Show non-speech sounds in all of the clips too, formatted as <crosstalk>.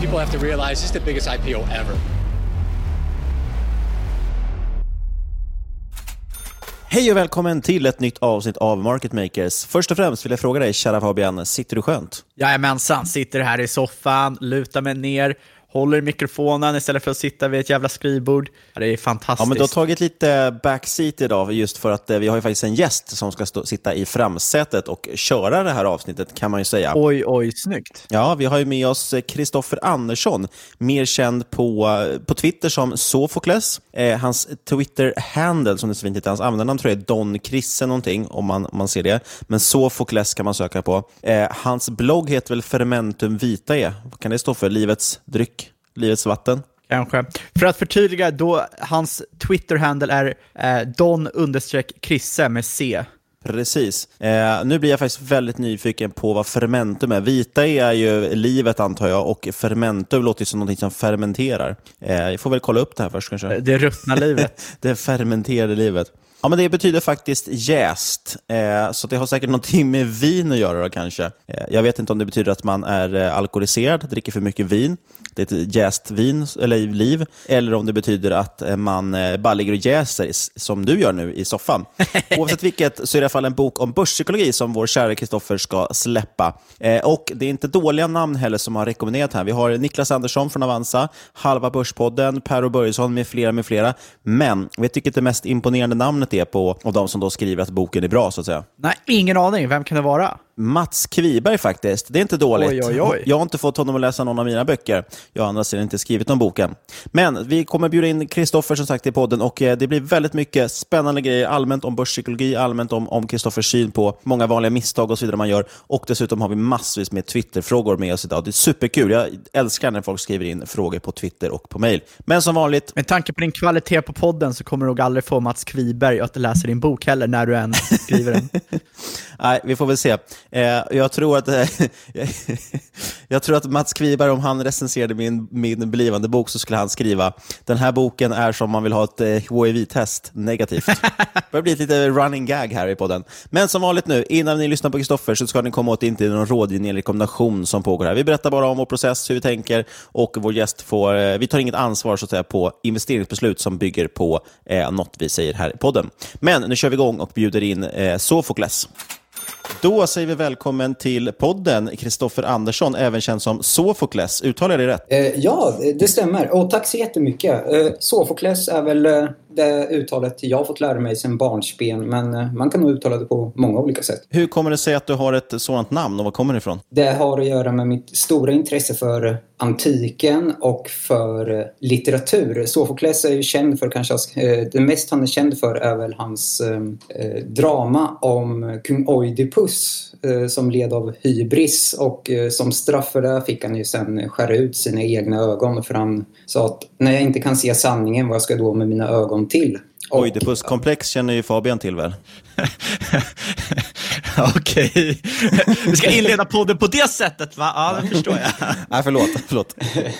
People have to realize this is the biggest IPO ever. Hej och välkommen till ett nytt avsnitt av Market Makers. Först och främst vill jag fråga dig, kära Fabian, sitter du skönt? Jajamensan, sitter här i soffan, lutar mig ner, håller i mikrofonen istället för att sitta vid ett jävla skrivbord. Det är fantastiskt. Ja, men du har tagit lite backseat idag just för att eh, vi har ju faktiskt en gäst som ska stå, sitta i framsätet och köra det här avsnittet kan man ju säga. Oj, oj, snyggt. Ja, vi har ju med oss Kristoffer Andersson, mer känd på, på Twitter som Sofokles. Eh, hans Twitter-handle, som det så fint heter, hans användarnamn tror jag är Don Krisse någonting, om man, om man ser det. Men Sofokles kan man söka på. Eh, hans blogg heter väl Fermentum Vitae. Vad kan det stå för? Livets dryck? Livets vatten? Kanske. För att förtydliga, då hans Twitter-handle är eh, don-krisse med C. Precis. Eh, nu blir jag faktiskt väldigt nyfiken på vad fermentum är. Vita är ju livet antar jag och fermentum låter som något som fermenterar. Eh, jag får väl kolla upp det här först kanske. Det ruttna livet. <laughs> det fermenterade livet. Ja, men det betyder faktiskt jäst, eh, så det har säkert någonting med vin att göra då, kanske. Eh, jag vet inte om det betyder att man är eh, alkoholiserad, dricker för mycket vin, ett jäst vin, eller liv, eller om det betyder att man eh, bara ligger och jäser, som du gör nu i soffan. <laughs> Oavsett vilket så är det i alla fall en bok om börspsykologi som vår kära Kristoffer ska släppa. Eh, och det är inte dåliga namn heller som har rekommenderat här. Vi har Niklas Andersson från Avanza, Halva Börspodden, Per Börjesson med flera, med flera. Men vi tycker att det mest imponerande namnet är på av de som då skriver att boken är bra, så att säga? Nej, ingen aning. Vem kan det vara? Mats Kviberg faktiskt. Det är inte dåligt. Oj, oj, oj. Jag har inte fått honom att läsa någon av mina böcker. Jag har andra sidan inte skrivit om boken. Men vi kommer bjuda in Kristoffer som sagt i podden och eh, det blir väldigt mycket spännande grejer allmänt om börspsykologi, allmänt om Kristoffers syn på många vanliga misstag och så vidare man gör. Och dessutom har vi massvis med Twitterfrågor med oss idag. Det är superkul. Jag älskar när folk skriver in frågor på Twitter och på mail. Men som vanligt... Med tanke på din kvalitet på podden så kommer du nog aldrig få Mats Kviberg att läsa din bok heller när du än skriver den. <laughs> Nej, vi får väl se. Eh, jag, tror att, <laughs> jag tror att Mats Kviberg, om han recenserade min, min blivande bok, så skulle han skriva den här boken är som man vill ha ett eh, HIV-test negativt. <laughs> Det börjar bli lite running gag här i podden. Men som vanligt nu, innan ni lyssnar på Kristoffer så ska ni komma åt inte någon rådgivning eller rekommendation som pågår här. Vi berättar bara om vår process, hur vi tänker och vår gäst får, eh, vi tar inget ansvar så att säga, på investeringsbeslut som bygger på eh, något vi säger här i podden. Men nu kör vi igång och bjuder in eh, Sofokles. Då säger vi välkommen till podden, Kristoffer Andersson, även känd som Sofokles. Uttalar jag det rätt? Eh, ja, det stämmer. Och tack så jättemycket. Eh, Sofokles är väl eh, det uttalet jag fått lära mig sedan barnsben, men eh, man kan nog uttala det på många olika sätt. Hur kommer det sig att du har ett sådant namn och var kommer det ifrån? Det har att göra med mitt stora intresse för antiken och för eh, litteratur. Sofokles är ju känd för kanske, eh, det mest han är känd för är väl hans eh, drama om kung Oidipus Eh, som led av hybris och eh, som straff för det fick han ju sen skära ut sina egna ögon för han sa att när jag inte kan se sanningen, vad ska jag då med mina ögon till? Oidipuskomplex känner ju Fabian till väl? <laughs> Okej. Vi ska inleda podden på det sättet va? Ja, det förstår jag. <laughs> Nej, förlåt. förlåt.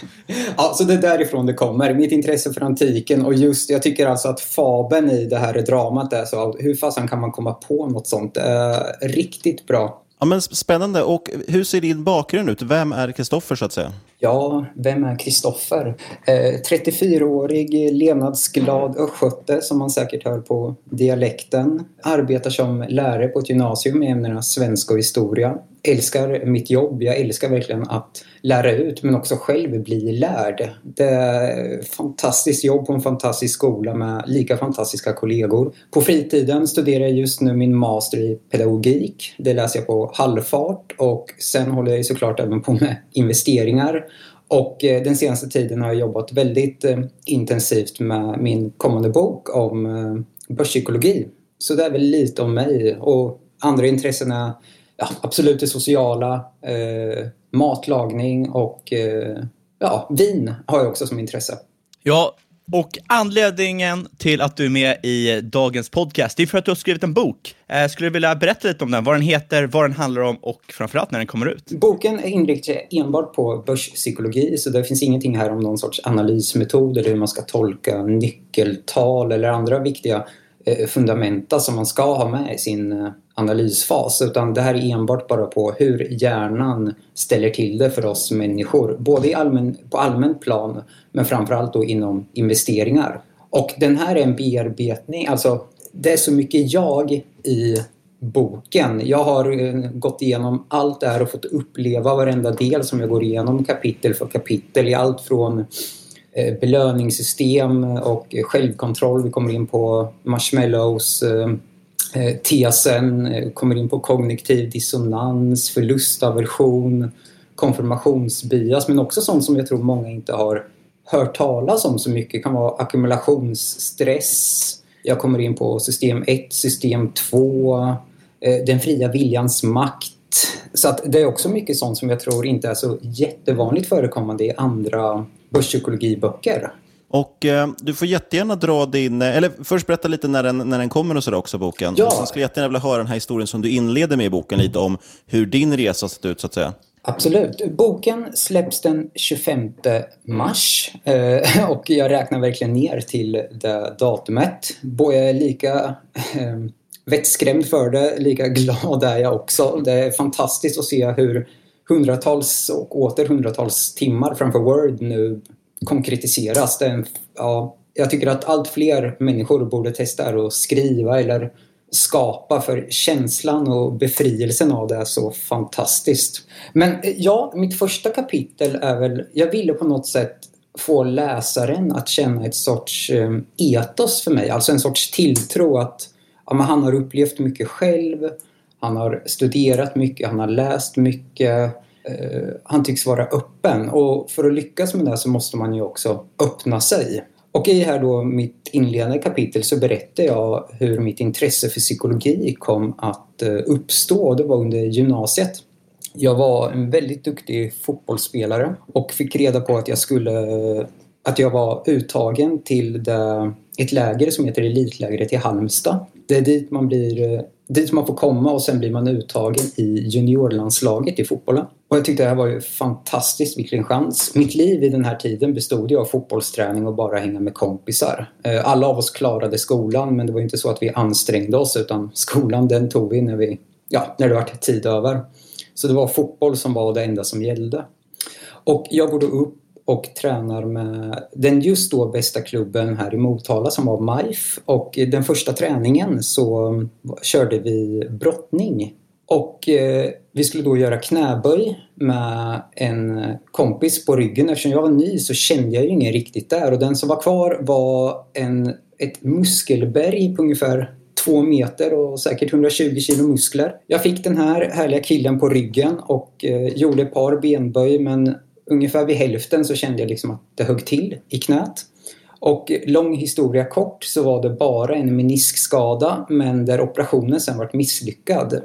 <laughs> ja, så det är därifrån det kommer. Mitt intresse för antiken och just, jag tycker alltså att fabeln i det här dramat är så, hur fasen kan man komma på något sånt? Eh, riktigt bra. Ja, men spännande. Och hur ser din bakgrund ut? Vem är Kristoffer så att säga? Ja, vem är Kristoffer? Eh, 34-årig levnadsglad östgöte som man säkert hör på dialekten. Arbetar som lärare på ett gymnasium i ämnena svenska och historia. Älskar mitt jobb. Jag älskar verkligen att lära ut men också själv bli lärd. Det är fantastiskt jobb på en fantastisk skola med lika fantastiska kollegor. På fritiden studerar jag just nu min master i pedagogik. Det läser jag på halvfart och sen håller jag såklart även på med investeringar och eh, den senaste tiden har jag jobbat väldigt eh, intensivt med min kommande bok om eh, börspsykologi. Så det är väl lite om mig. Och andra intressen är ja, absolut det sociala, eh, matlagning och eh, ja, vin har jag också som intresse. Ja, och anledningen till att du är med i dagens podcast, det är för att du har skrivit en bok. Eh, skulle du vilja berätta lite om den? Vad den heter, vad den handlar om och framförallt när den kommer ut? Boken är inriktad enbart på börspsykologi, så det finns ingenting här om någon sorts analysmetod eller hur man ska tolka nyckeltal eller andra viktiga eh, fundamenta som man ska ha med i sin eh, analysfas utan det här är enbart bara på hur hjärnan ställer till det för oss människor. Både i allmän, på allmänt plan men framförallt då inom investeringar. Och den här är en bearbetning, alltså det är så mycket jag i boken. Jag har eh, gått igenom allt det här och fått uppleva varenda del som jag går igenom kapitel för kapitel i allt från eh, belöningssystem och självkontroll. Vi kommer in på marshmallows, eh, Eh, tesen eh, kommer in på kognitiv dissonans, förlustaversion, konfirmationsbias men också sånt som jag tror många inte har hört talas om så mycket. Det kan vara ackumulationsstress. Jag kommer in på system 1, system 2, eh, den fria viljans makt. Så att det är också mycket sånt som jag tror inte är så jättevanligt förekommande i andra börspsykologiböcker. Och eh, Du får jättegärna dra din... Eh, eller först berätta lite när den, när den kommer och sådär också, boken. Ja. Och sen skulle jag jättegärna vilja höra den här historien som du inleder med i boken, lite om hur din resa sett ut, så att säga. Absolut. Boken släpps den 25 mars eh, <laughs> och jag räknar verkligen ner till det datumet. Jag är lika eh, vettskrämd för det, lika glad är jag också. Det är fantastiskt att se hur hundratals och åter hundratals timmar framför Word nu konkretiseras. Det en, ja, jag tycker att allt fler människor borde testa att skriva eller skapa för känslan och befrielsen av det är så fantastiskt. Men eh, ja, mitt första kapitel är väl, jag ville på något sätt få läsaren att känna ett sorts eh, etos för mig, alltså en sorts tilltro att ja, han har upplevt mycket själv, han har studerat mycket, han har läst mycket Eh, han tycks vara öppen och för att lyckas med det så måste man ju också öppna sig. Och i här då mitt inledande kapitel så berättar jag hur mitt intresse för psykologi kom att uppstå uppstå. Det var under gymnasiet. Jag var en väldigt duktig fotbollsspelare och fick reda på att jag skulle att jag var uttagen till det, ett läger som heter Elitlägret i Halmstad. Det är dit man, blir, eh, dit man får komma och sen blir man uttagen i juniorlandslaget i fotbollen. Och jag tyckte det här var ju fantastiskt, vilken chans. Mitt liv i den här tiden bestod ju av fotbollsträning och bara hänga med kompisar. Eh, alla av oss klarade skolan men det var inte så att vi ansträngde oss utan skolan den tog vi när, vi, ja, när det var tid över. Så det var fotboll som var det enda som gällde. Och jag går då upp och tränar med den just då bästa klubben här i Motala som var MIF. Och den första träningen så körde vi brottning. Och eh, vi skulle då göra knäböj med en kompis på ryggen. Eftersom jag var ny så kände jag ju ingen riktigt där. Och den som var kvar var en, ett muskelberg på ungefär två meter och säkert 120 kilo muskler. Jag fick den här härliga killen på ryggen och eh, gjorde ett par benböj men ungefär vid hälften så kände jag liksom att det högg till i knät. Och lång historia kort så var det bara en meniskskada men där operationen sen varit misslyckad.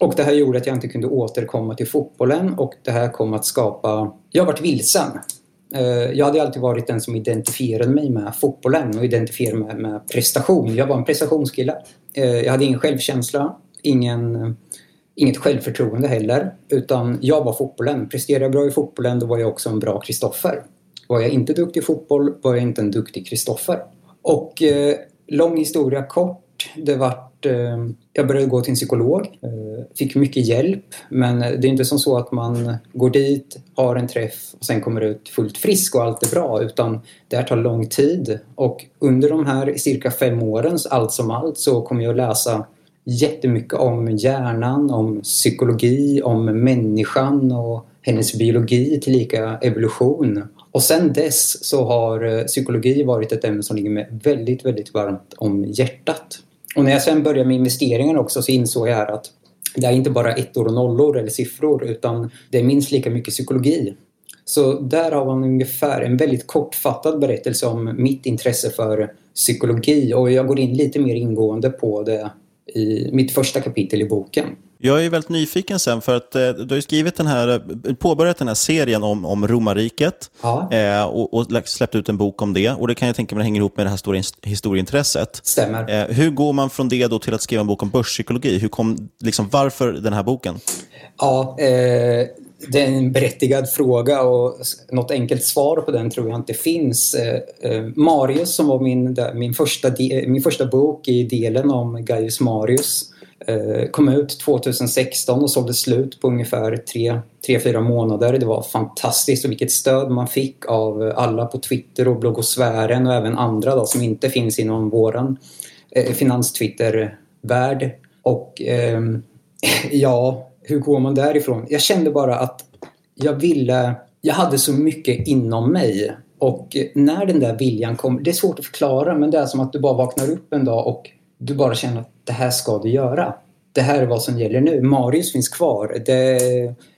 Och det här gjorde att jag inte kunde återkomma till fotbollen och det här kom att skapa... Jag varit vilsen. Eh, jag hade alltid varit den som identifierade mig med fotbollen och identifierade mig med prestation. Jag var en prestationskille. Eh, jag hade ingen självkänsla, ingen, inget självförtroende heller. Utan jag var fotbollen. Presterade jag bra i fotbollen då var jag också en bra Kristoffer. Var jag inte duktig i fotboll var jag inte en duktig Kristoffer. Och eh, lång historia kort. Det vart, eh, jag började gå till en psykolog. Eh, fick mycket hjälp. Men eh, det är inte som så att man går dit, har en träff och sen kommer ut fullt frisk och allt är bra. Utan det här tar lång tid. Och under de här cirka fem åren, allt som allt, så kommer jag läsa jättemycket om hjärnan, om psykologi, om människan och hennes biologi tillika evolution. Och sen dess så har eh, psykologi varit ett ämne som ligger mig väldigt, väldigt varmt om hjärtat. Och när jag sen började med investeringar också så insåg jag att det är inte bara ettor och nollor eller siffror utan det är minst lika mycket psykologi. Så där har man ungefär en väldigt kortfattad berättelse om mitt intresse för psykologi och jag går in lite mer ingående på det i mitt första kapitel i boken. Jag är väldigt nyfiken sen för att eh, du har skrivit den här, påbörjat den här serien om, om romarriket ja. eh, och, och, släppt ut en bok om det. Och det kan jag tänka mig hänger ihop med det här stora historieintresset. Stämmer. Eh, hur går man från det då till att skriva en bok om börspsykologi? Hur kom, liksom, varför den här boken? Ja, eh, det är en berättigad fråga och något enkelt svar på den tror jag inte finns. Eh, eh, Marius som var min, min, första, min första bok i delen om Gaius Marius eh, kom ut 2016 och sålde slut på ungefär 3-4 månader. Det var fantastiskt och vilket stöd man fick av alla på Twitter och bloggosfären och även andra då, som inte finns inom våran finans-Twitter-värld. Och ehm, <laughs> ja, hur går man därifrån? Jag kände bara att jag ville... Jag hade så mycket inom mig. Och när den där viljan kom Det är svårt att förklara men det är som att du bara vaknar upp en dag och du bara känner att det här ska du göra. Det här är vad som gäller nu. Marius finns kvar. Det,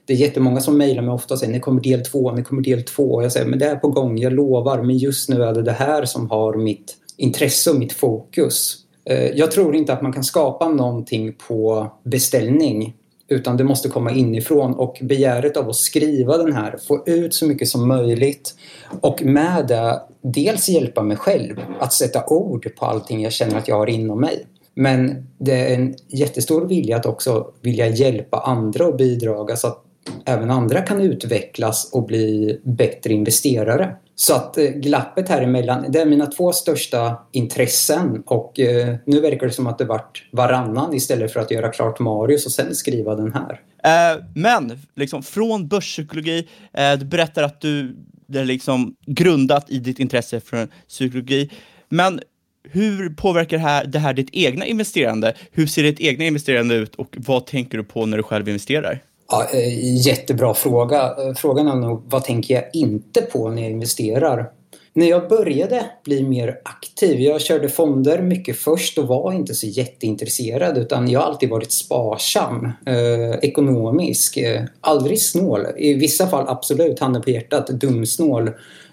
det är jättemånga som mejlar mig ofta och säger När kommer del två, När kommer del två. Och jag säger men det är på gång, jag lovar. Men just nu är det det här som har mitt intresse och mitt fokus. Eh, jag tror inte att man kan skapa någonting på beställning. Utan det måste komma inifrån och begäret av att skriva den här, få ut så mycket som möjligt och med det dels hjälpa mig själv att sätta ord på allting jag känner att jag har inom mig. Men det är en jättestor vilja att också vilja hjälpa andra och bidraga så att även andra kan utvecklas och bli bättre investerare. Så att eh, glappet här emellan, det är mina två största intressen och eh, nu verkar det som att det vart varannan istället för att göra klart Marius och sen skriva den här. Eh, men, liksom från börspsykologi, eh, du berättar att du det är liksom grundat i ditt intresse för psykologi. Men hur påverkar det här, det här ditt egna investerande? Hur ser ditt egna investerande ut och vad tänker du på när du själv investerar? Ja, eh, jättebra fråga. Eh, frågan är nog vad tänker jag inte på när jag investerar? När jag började bli mer aktiv, jag körde fonder mycket först och var inte så jätteintresserad utan jag har alltid varit sparsam, eh, ekonomisk, eh, aldrig snål. I vissa fall absolut, handen på hjärtat, dumsnål.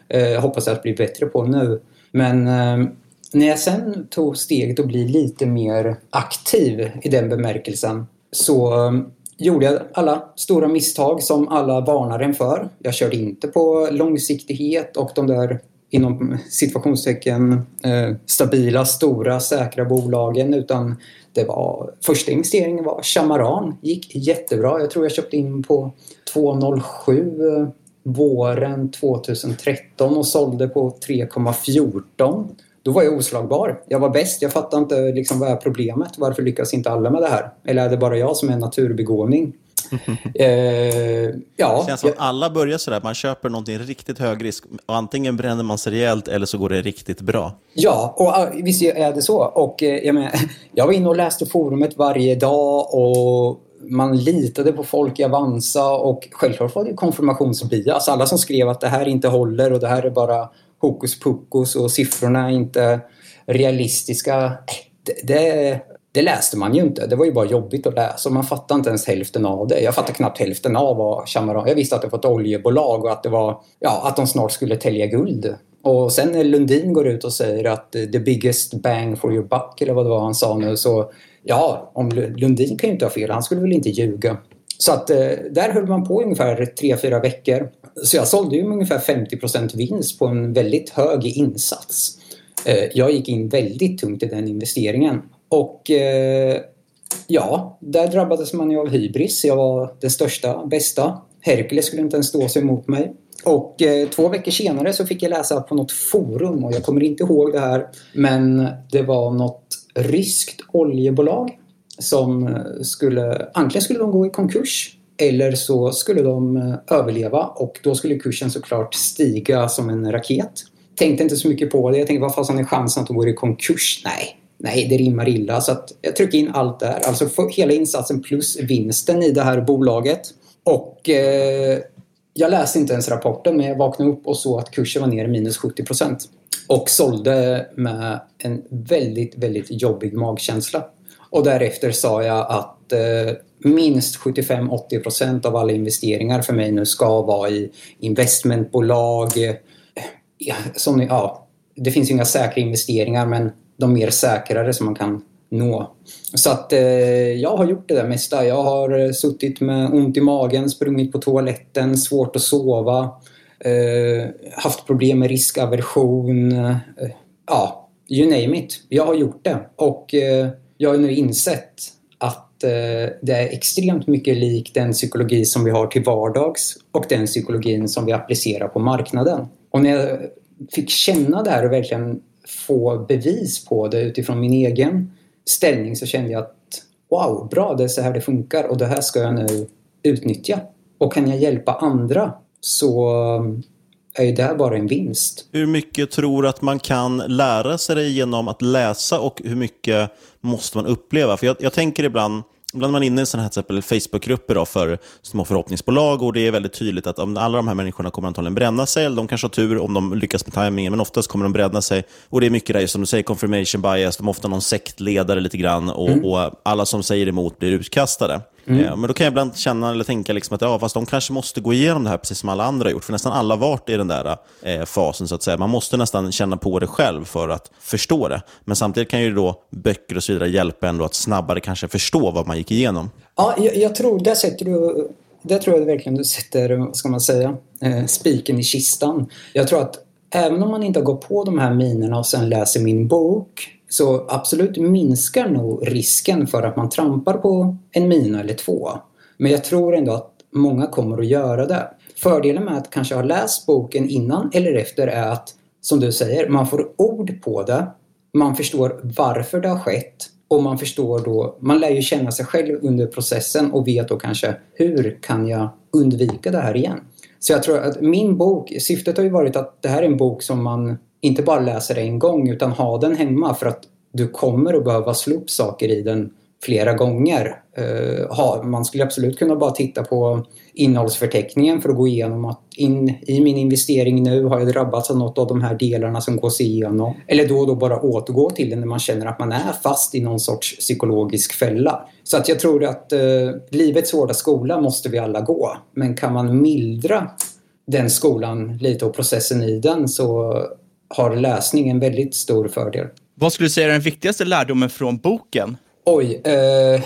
Eh, hoppas att bli bättre på nu. Men eh, när jag sen tog steget att bli lite mer aktiv i den bemärkelsen så eh, gjorde jag alla stora misstag som alla varnar en för. Jag körde inte på långsiktighet och de där inom situationstecken eh, stabila, stora, säkra bolagen utan det var, första investeringen var Chamaran. Gick jättebra. Jag tror jag köpte in på 2,07 eh, våren 2013 och sålde på 3,14. Då var jag oslagbar. Jag var bäst. Jag fattade inte liksom, vad är problemet. Varför lyckas inte alla med det här? Eller är det bara jag som är naturbegåvning? <laughs> eh, ja, det känns som att alla börjar sådär. Man köper någonting riktigt hög risk. Antingen bränner man sig rejält eller så går det riktigt bra. Ja, och visst är det så. Och, eh, jag, menar, <laughs> jag var inne och läste forumet varje dag och man litade på folk i Avanza och självklart var det konfirmationsbias. Alla som skrev att det här inte håller och det här är bara hokus pokus och siffrorna är inte realistiska. Det, det, det, läste man ju inte. Det var ju bara jobbigt att läsa man fattade inte ens hälften av det. Jag fattade knappt hälften av vad Chamaran... Jag visste att det var ett oljebolag och att det var... Ja, att de snart skulle tälja guld. Och sen när Lundin går ut och säger att eh, the biggest bang for your buck eller vad det var han sa nu så ja, om Lundin kan ju inte ha fel. Han skulle väl inte ljuga. Så att eh, där höll man på ungefär 3-4 veckor. Så jag sålde ju med ungefär 50% vinst på en väldigt hög insats. Eh, jag gick in väldigt tungt i den investeringen. Och eh, ja, där drabbades man ju av hybris. Jag var den största, bästa. Herkules skulle inte ens stå sig emot mig. Och eh, två veckor senare så fick jag läsa på något forum och jag kommer inte ihåg det här. Men det var något ryskt oljebolag som eh, skulle, antingen skulle de gå i konkurs eller så skulle de eh, överleva och då skulle kursen såklart stiga som en raket. Tänkte inte så mycket på det. Jag tänkte vad fasen är chansen att de går i konkurs? Nej, nej det rimmar illa. Så att jag tryckte in allt där. Alltså hela insatsen plus vinsten i det här bolaget. Och eh, jag läste inte ens rapporten men jag vaknade upp och såg att kursen var ner minus 70% och sålde med en väldigt, väldigt jobbig magkänsla. Och därefter sa jag att eh, minst 75-80% av alla investeringar för mig nu ska vara i investmentbolag. Ja, som, ja, det finns ju inga säkra investeringar men de mer säkrare som man kan nå. Så att eh, jag har gjort det där mesta. Jag har eh, suttit med ont i magen, sprungit på toaletten, svårt att sova eh, haft problem med riskaversion. Eh, ja, you name it. Jag har gjort det. Och eh, jag har nu insett att eh, det är extremt mycket lik den psykologi som vi har till vardags och den psykologin som vi applicerar på marknaden. Och när jag fick känna det här och verkligen få bevis på det utifrån min egen ställning så kände jag att wow, bra, det är så här det funkar och det här ska jag nu utnyttja. Och kan jag hjälpa andra så är ju det bara en vinst. Hur mycket tror du att man kan lära sig det genom att läsa och hur mycket måste man uppleva? För jag, jag tänker ibland, ibland är man inne i sådana här till exempel Facebookgrupper för små förhoppningsbolag och det är väldigt tydligt att alla de här människorna kommer antagligen bränna sig, eller de kanske har tur om de lyckas med tajmingen, men oftast kommer de bränna sig. Och det är mycket där, som du säger, confirmation bias, de är ofta någon sektledare lite grann och, mm. och alla som säger emot blir utkastade. Mm. Eh, men då kan jag ibland känna eller tänka liksom att ja, fast de kanske måste gå igenom det här precis som alla andra har gjort. För nästan alla har varit i den där eh, fasen. så att säga. Man måste nästan känna på det själv för att förstå det. Men samtidigt kan ju då böcker och så vidare hjälpa ändå att snabbare kanske förstå vad man gick igenom. Ja, jag, jag tror, där sätter du där tror jag verkligen du sätter, vad ska man säga, eh, spiken i kistan. Jag tror att även om man inte har gått på de här minerna och sen läser min bok så absolut minskar nog risken för att man trampar på en mina eller två. Men jag tror ändå att många kommer att göra det. Fördelen med att kanske ha läst boken innan eller efter är att, som du säger, man får ord på det. Man förstår varför det har skett och man förstår då, man lär ju känna sig själv under processen och vet då kanske hur kan jag undvika det här igen? Så jag tror att min bok, syftet har ju varit att det här är en bok som man inte bara läser en gång utan ha den hemma för att du kommer att behöva slå upp saker i den flera gånger. Uh, man skulle absolut kunna bara titta på innehållsförteckningen för att gå igenom att in, i min investering nu har jag drabbats av något av de här delarna som gås igenom. Eller då och då bara återgå till det när man känner att man är fast i någon sorts psykologisk fälla. Så att jag tror att uh, livets hårda skola måste vi alla gå. Men kan man mildra den skolan lite och processen i den så har läsning en väldigt stor fördel. Vad skulle du säga är den viktigaste lärdomen från boken? Oj. Eh,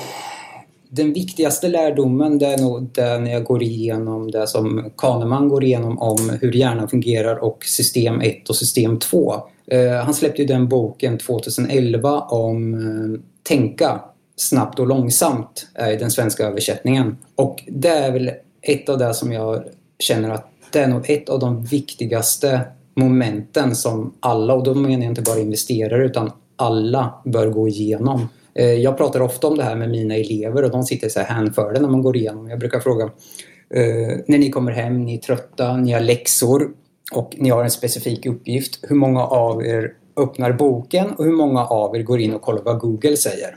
den viktigaste lärdomen det är nog det när jag går igenom det som Kahneman går igenom om hur hjärnan fungerar och system 1 och system 2. Eh, han släppte ju den boken 2011 om eh, tänka snabbt och långsamt i den svenska översättningen. Och det är väl ett av det som jag känner att det är nog ett av de viktigaste momenten som alla, och då menar jag inte bara investerare utan alla bör gå igenom. Eh, jag pratar ofta om det här med mina elever och de sitter så här hänförda när man går igenom. Jag brukar fråga eh, när ni kommer hem, ni är trötta, ni har läxor och ni har en specifik uppgift. Hur många av er öppnar boken och hur många av er går in och kollar vad Google säger?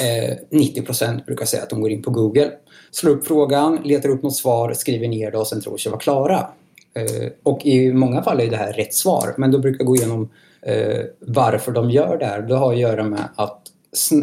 Eh, 90% brukar säga att de går in på Google, slår upp frågan, letar upp något svar, skriver ner det och sen tror sig vara klara. Eh, och i många fall är det här rätt svar, men då brukar jag gå igenom eh, varför de gör det här. Det har att göra med att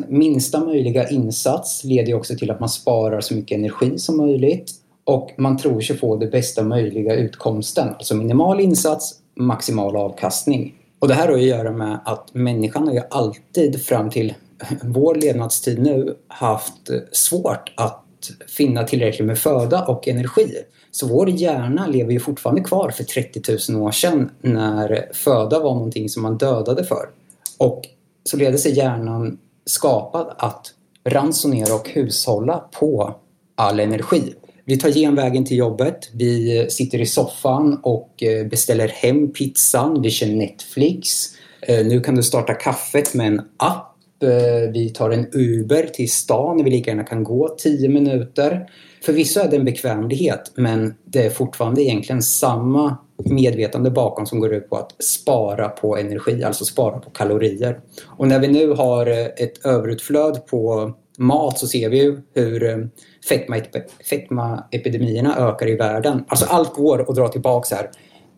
minsta möjliga insats leder också till att man sparar så mycket energi som möjligt och man tror sig få det bästa möjliga utkomsten. Alltså minimal insats, maximal avkastning. Och det här har att göra med att människan har ju alltid fram till vår levnadstid nu haft eh, svårt att finna tillräckligt med föda och energi. Så vår hjärna lever ju fortfarande kvar för 30 000 år sedan när föda var någonting som man dödade för. Och således är hjärnan skapad att ransonera och hushålla på all energi. Vi tar genvägen till jobbet, vi sitter i soffan och eh, beställer hem pizzan, vi kör Netflix. Eh, nu kan du starta kaffet med en app. Eh, vi tar en Uber till stan, vi lika gärna kan gå 10 minuter. Förvisso är det en bekvämlighet men det är fortfarande egentligen samma medvetande bakom som går ut på att spara på energi, alltså spara på kalorier. Och när vi nu har eh, ett överutflöd på mat så ser vi ju hur eh, fetmaepidemierna ökar i världen. Alltså allt går att dra tillbaka här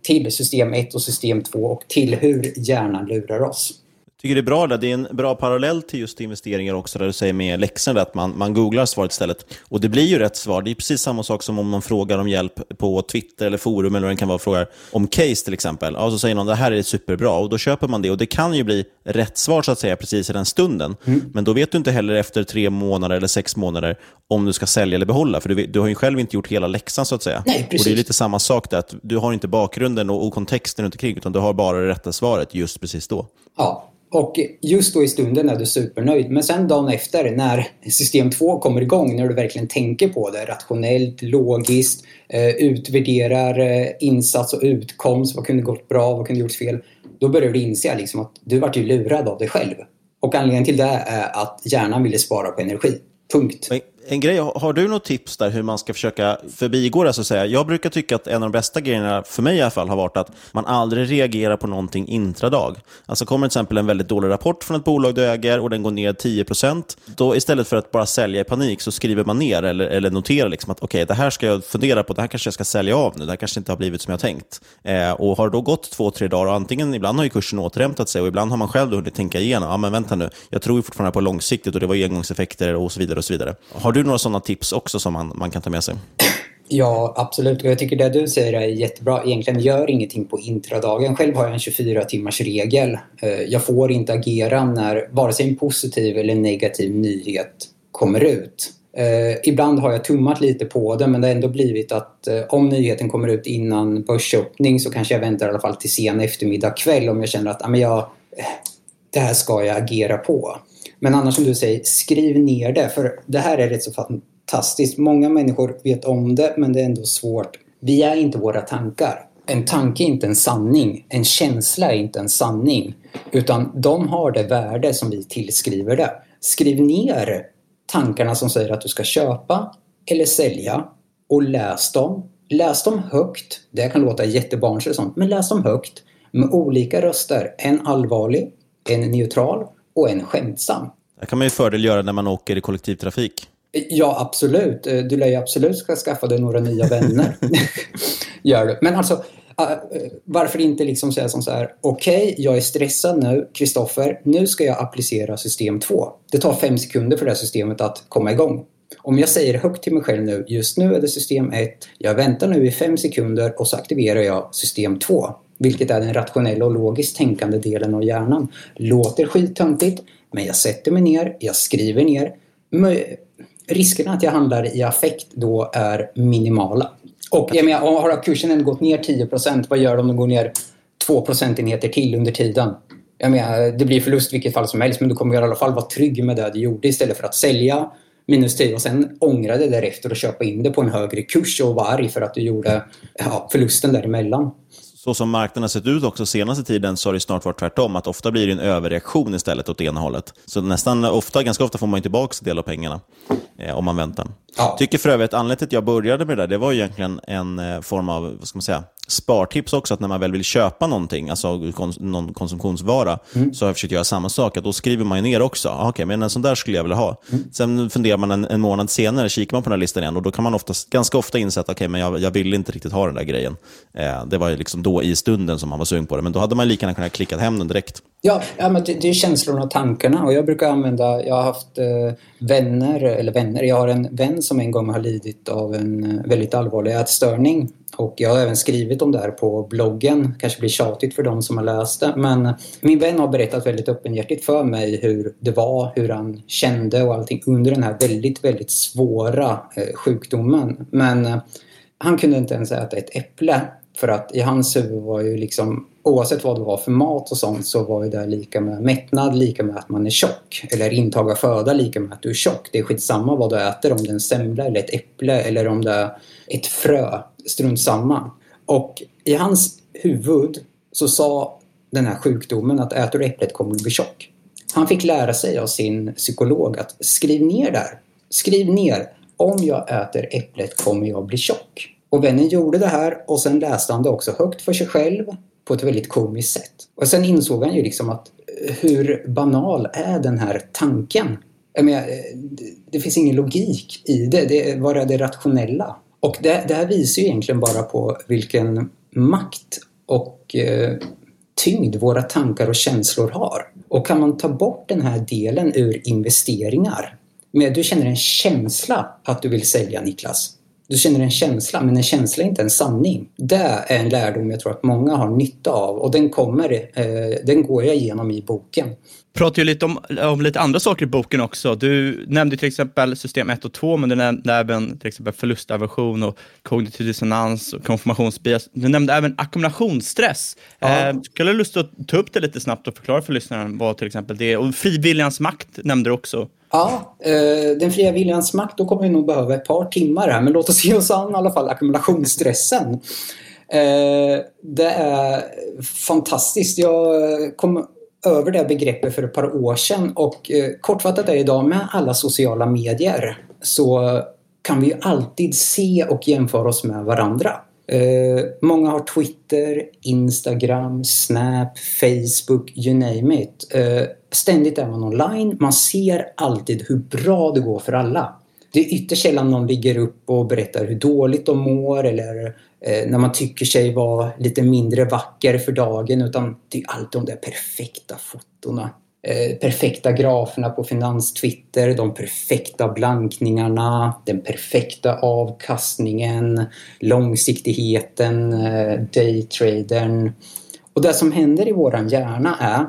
till system 1 och system 2 och till hur hjärnan lurar oss tycker det är bra. Där. Det är en bra parallell till just investeringar också, där du säger med läxorna, att man, man googlar svaret istället. Och det blir ju rätt svar. Det är precis samma sak som om någon frågar om hjälp på Twitter eller forum, eller vad det kan vara, frågar om case till exempel. Ja, så säger någon det här är superbra, och då köper man det. Och det kan ju bli rätt svar så att säga precis i den stunden. Mm. Men då vet du inte heller efter tre månader eller sex månader om du ska sälja eller behålla, för du, du har ju själv inte gjort hela läxan så att säga. Nej, precis. Och det är lite samma sak där, att du har inte bakgrunden och, och kontexten runt omkring, utan du har bara det rätta svaret just precis då. Ja, och just då i stunden är du supernöjd. Men sen dagen efter när system 2 kommer igång, när du verkligen tänker på det rationellt, logiskt, eh, utvärderar eh, insats och utkomst, vad kunde gått bra, vad kunde gjorts fel. Då börjar du inse liksom att du vart ju lurad av dig själv. Och anledningen till det är att hjärnan ville spara på energi. Punkt en grej, har du något tips där hur man ska försöka förbigå det? Så att säga? Jag brukar tycka att en av de bästa grejerna, för mig i alla fall, har varit att man aldrig reagerar på någonting intradag. Alltså kommer till exempel en väldigt dålig rapport från ett bolag du äger och den går ner 10%, då istället för att bara sälja i panik så skriver man ner eller, eller noterar liksom att okej, okay, det här ska jag fundera på, det här kanske jag ska sälja av nu, det här kanske inte har blivit som jag tänkt. Eh, och har det då gått två, tre dagar och antingen ibland har ju kursen återhämtat sig och ibland har man själv hunnit tänka igenom, ja men vänta nu, jag tror ju fortfarande på långsiktigt och det var engångseffekter och så vidare. och så vidare. Har du du några sådana tips också som man, man kan ta med sig? Ja, absolut. Och jag tycker det du säger är jättebra. Egentligen gör ingenting på intradagen. Själv har jag en 24 timmars regel. Eh, jag får inte agera när vare sig en positiv eller negativ nyhet kommer ut. Eh, ibland har jag tummat lite på det men det har ändå blivit att eh, om nyheten kommer ut innan börsöppning så kanske jag väntar i alla fall till sen eftermiddag kväll om jag känner att ah, men jag, eh, det här ska jag agera på. Men annars som du säger, skriv ner det. För det här är rätt så fantastiskt. Många människor vet om det, men det är ändå svårt. Vi är inte våra tankar. En tanke är inte en sanning. En känsla är inte en sanning. Utan de har det värde som vi tillskriver det. Skriv ner tankarna som säger att du ska köpa eller sälja och läs dem. Läs dem högt. Det kan låta jättebarnsligt sånt, men läs dem högt med olika röster. En allvarlig, en neutral och en skämtsam. Det kan man ju fördel göra när man åker i kollektivtrafik. Ja, absolut. Du lär ju absolut ska skaffa dig några nya vänner. <laughs> Gör du. Men alltså, varför inte liksom säga som så här, okej, okay, jag är stressad nu, Kristoffer, nu ska jag applicera system 2. Det tar fem sekunder för det här systemet att komma igång. Om jag säger högt till mig själv nu, just nu är det system 1, jag väntar nu i fem sekunder och så aktiverar jag system 2 vilket är den rationella och logiskt tänkande delen av hjärnan. Låter skittöntigt, men jag sätter mig ner, jag skriver ner. riskerna att jag handlar i affekt då är minimala. Och jag menar, har kursen gått ner 10% vad gör det om den går ner 2 procentenheter till under tiden? Jag menar, eh, det blir förlust vilket fall som helst men du kommer i alla fall vara trygg med det du gjorde istället för att sälja minus 10 och sen ångra det därefter och köpa in det på en högre kurs och vara arg för att du gjorde ja, förlusten däremellan så som marknaden har sett ut också senaste tiden så har det snart varit tvärtom. Att ofta blir det en överreaktion istället åt ena hållet. Så nästan ofta, ganska ofta får man tillbaka en del av pengarna eh, om man väntar. Ja. Tycker för övrigt anledningen till att jag började med det där, det var egentligen en eh, form av, vad ska man säga, spartips också, att när man väl vill köpa någonting, alltså kons någon konsumtionsvara, mm. så har jag försökt göra samma sak. Att då skriver man ner också, ah, okej, okay, men en sån där skulle jag vilja ha. Mm. Sen funderar man en, en, månad senare, kikar man på den här listan igen och då kan man ofta, ganska ofta inse att okay, men jag, jag vill inte riktigt ha den där grejen. Eh, det var liksom då i stunden som man var sugen på det, men då hade man lika gärna kunnat klicka hem den direkt. Ja, ja men det, det är känslorna och tankarna och jag brukar använda, jag har haft eh, vänner, eller vänner, jag har en vän som en gång har lidit av en eh, väldigt allvarlig ätstörning och jag har även skrivit om det här på bloggen. kanske blir tjatigt för de som har läst det. Men min vän har berättat väldigt öppenhjärtigt för mig hur det var, hur han kände och allting under den här väldigt, väldigt svåra eh, sjukdomen. Men eh, han kunde inte ens äta ett äpple. För att i hans huvud var ju liksom oavsett vad det var för mat och sånt så var ju det lika med mättnad, lika med att man är tjock. Eller intag av föda lika med att du är tjock. Det är skitsamma vad du äter, om det är en semla eller ett äpple eller om det är ett frö. Strunt samma. Och i hans huvud så sa den här sjukdomen att äter du äpplet kommer du bli tjock. Han fick lära sig av sin psykolog att skriv ner där. Skriv ner. Om jag äter äpplet kommer jag bli tjock. Och vännen gjorde det här och sen läste han det också högt för sig själv på ett väldigt komiskt sätt. Och sen insåg han ju liksom att eh, hur banal är den här tanken? Jag menar, eh, det finns ingen logik i det. det vad är det rationella? Och det, det här visar ju egentligen bara på vilken makt och eh, tyngd våra tankar och känslor har. Och kan man ta bort den här delen ur investeringar, med du känner en känsla att du vill sälja Niklas, du känner en känsla, men en känsla är inte en sanning. Det är en lärdom jag tror att många har nytta av och den kommer, eh, den går jag igenom i boken. Pratar ju lite om, om lite andra saker i boken också. Du nämnde till exempel system 1 och 2, men du nämnde även till exempel förlustaversion och kognitiv dissonans och konfirmationsbias. Du nämnde även ackumulationsstress. Ja. Eh, skulle du lust att ta upp det lite snabbt och förklara för lyssnaren vad till exempel det är? Och friviljans makt nämnde du också. Ja, eh, den fria viljans makt, då kommer vi nog behöva ett par timmar här. Men låt oss ge oss an i alla fall ackumulationsstressen. Eh, det är fantastiskt. Jag kom över det begreppet för ett par år sedan och eh, kortfattat är idag med alla sociala medier så kan vi ju alltid se och jämföra oss med varandra. Eh, många har Twitter, Instagram, Snap, Facebook, you name it. Eh, ständigt är man online. Man ser alltid hur bra det går för alla. Det är ytterst sällan någon ligger upp och berättar hur dåligt de mår eller eh, när man tycker sig vara lite mindre vacker för dagen utan det är alltid de där perfekta fotona. Eh, perfekta graferna på finanstwitter, de perfekta blankningarna, den perfekta avkastningen, långsiktigheten, eh, daytradern. Och det som händer i våran hjärna är,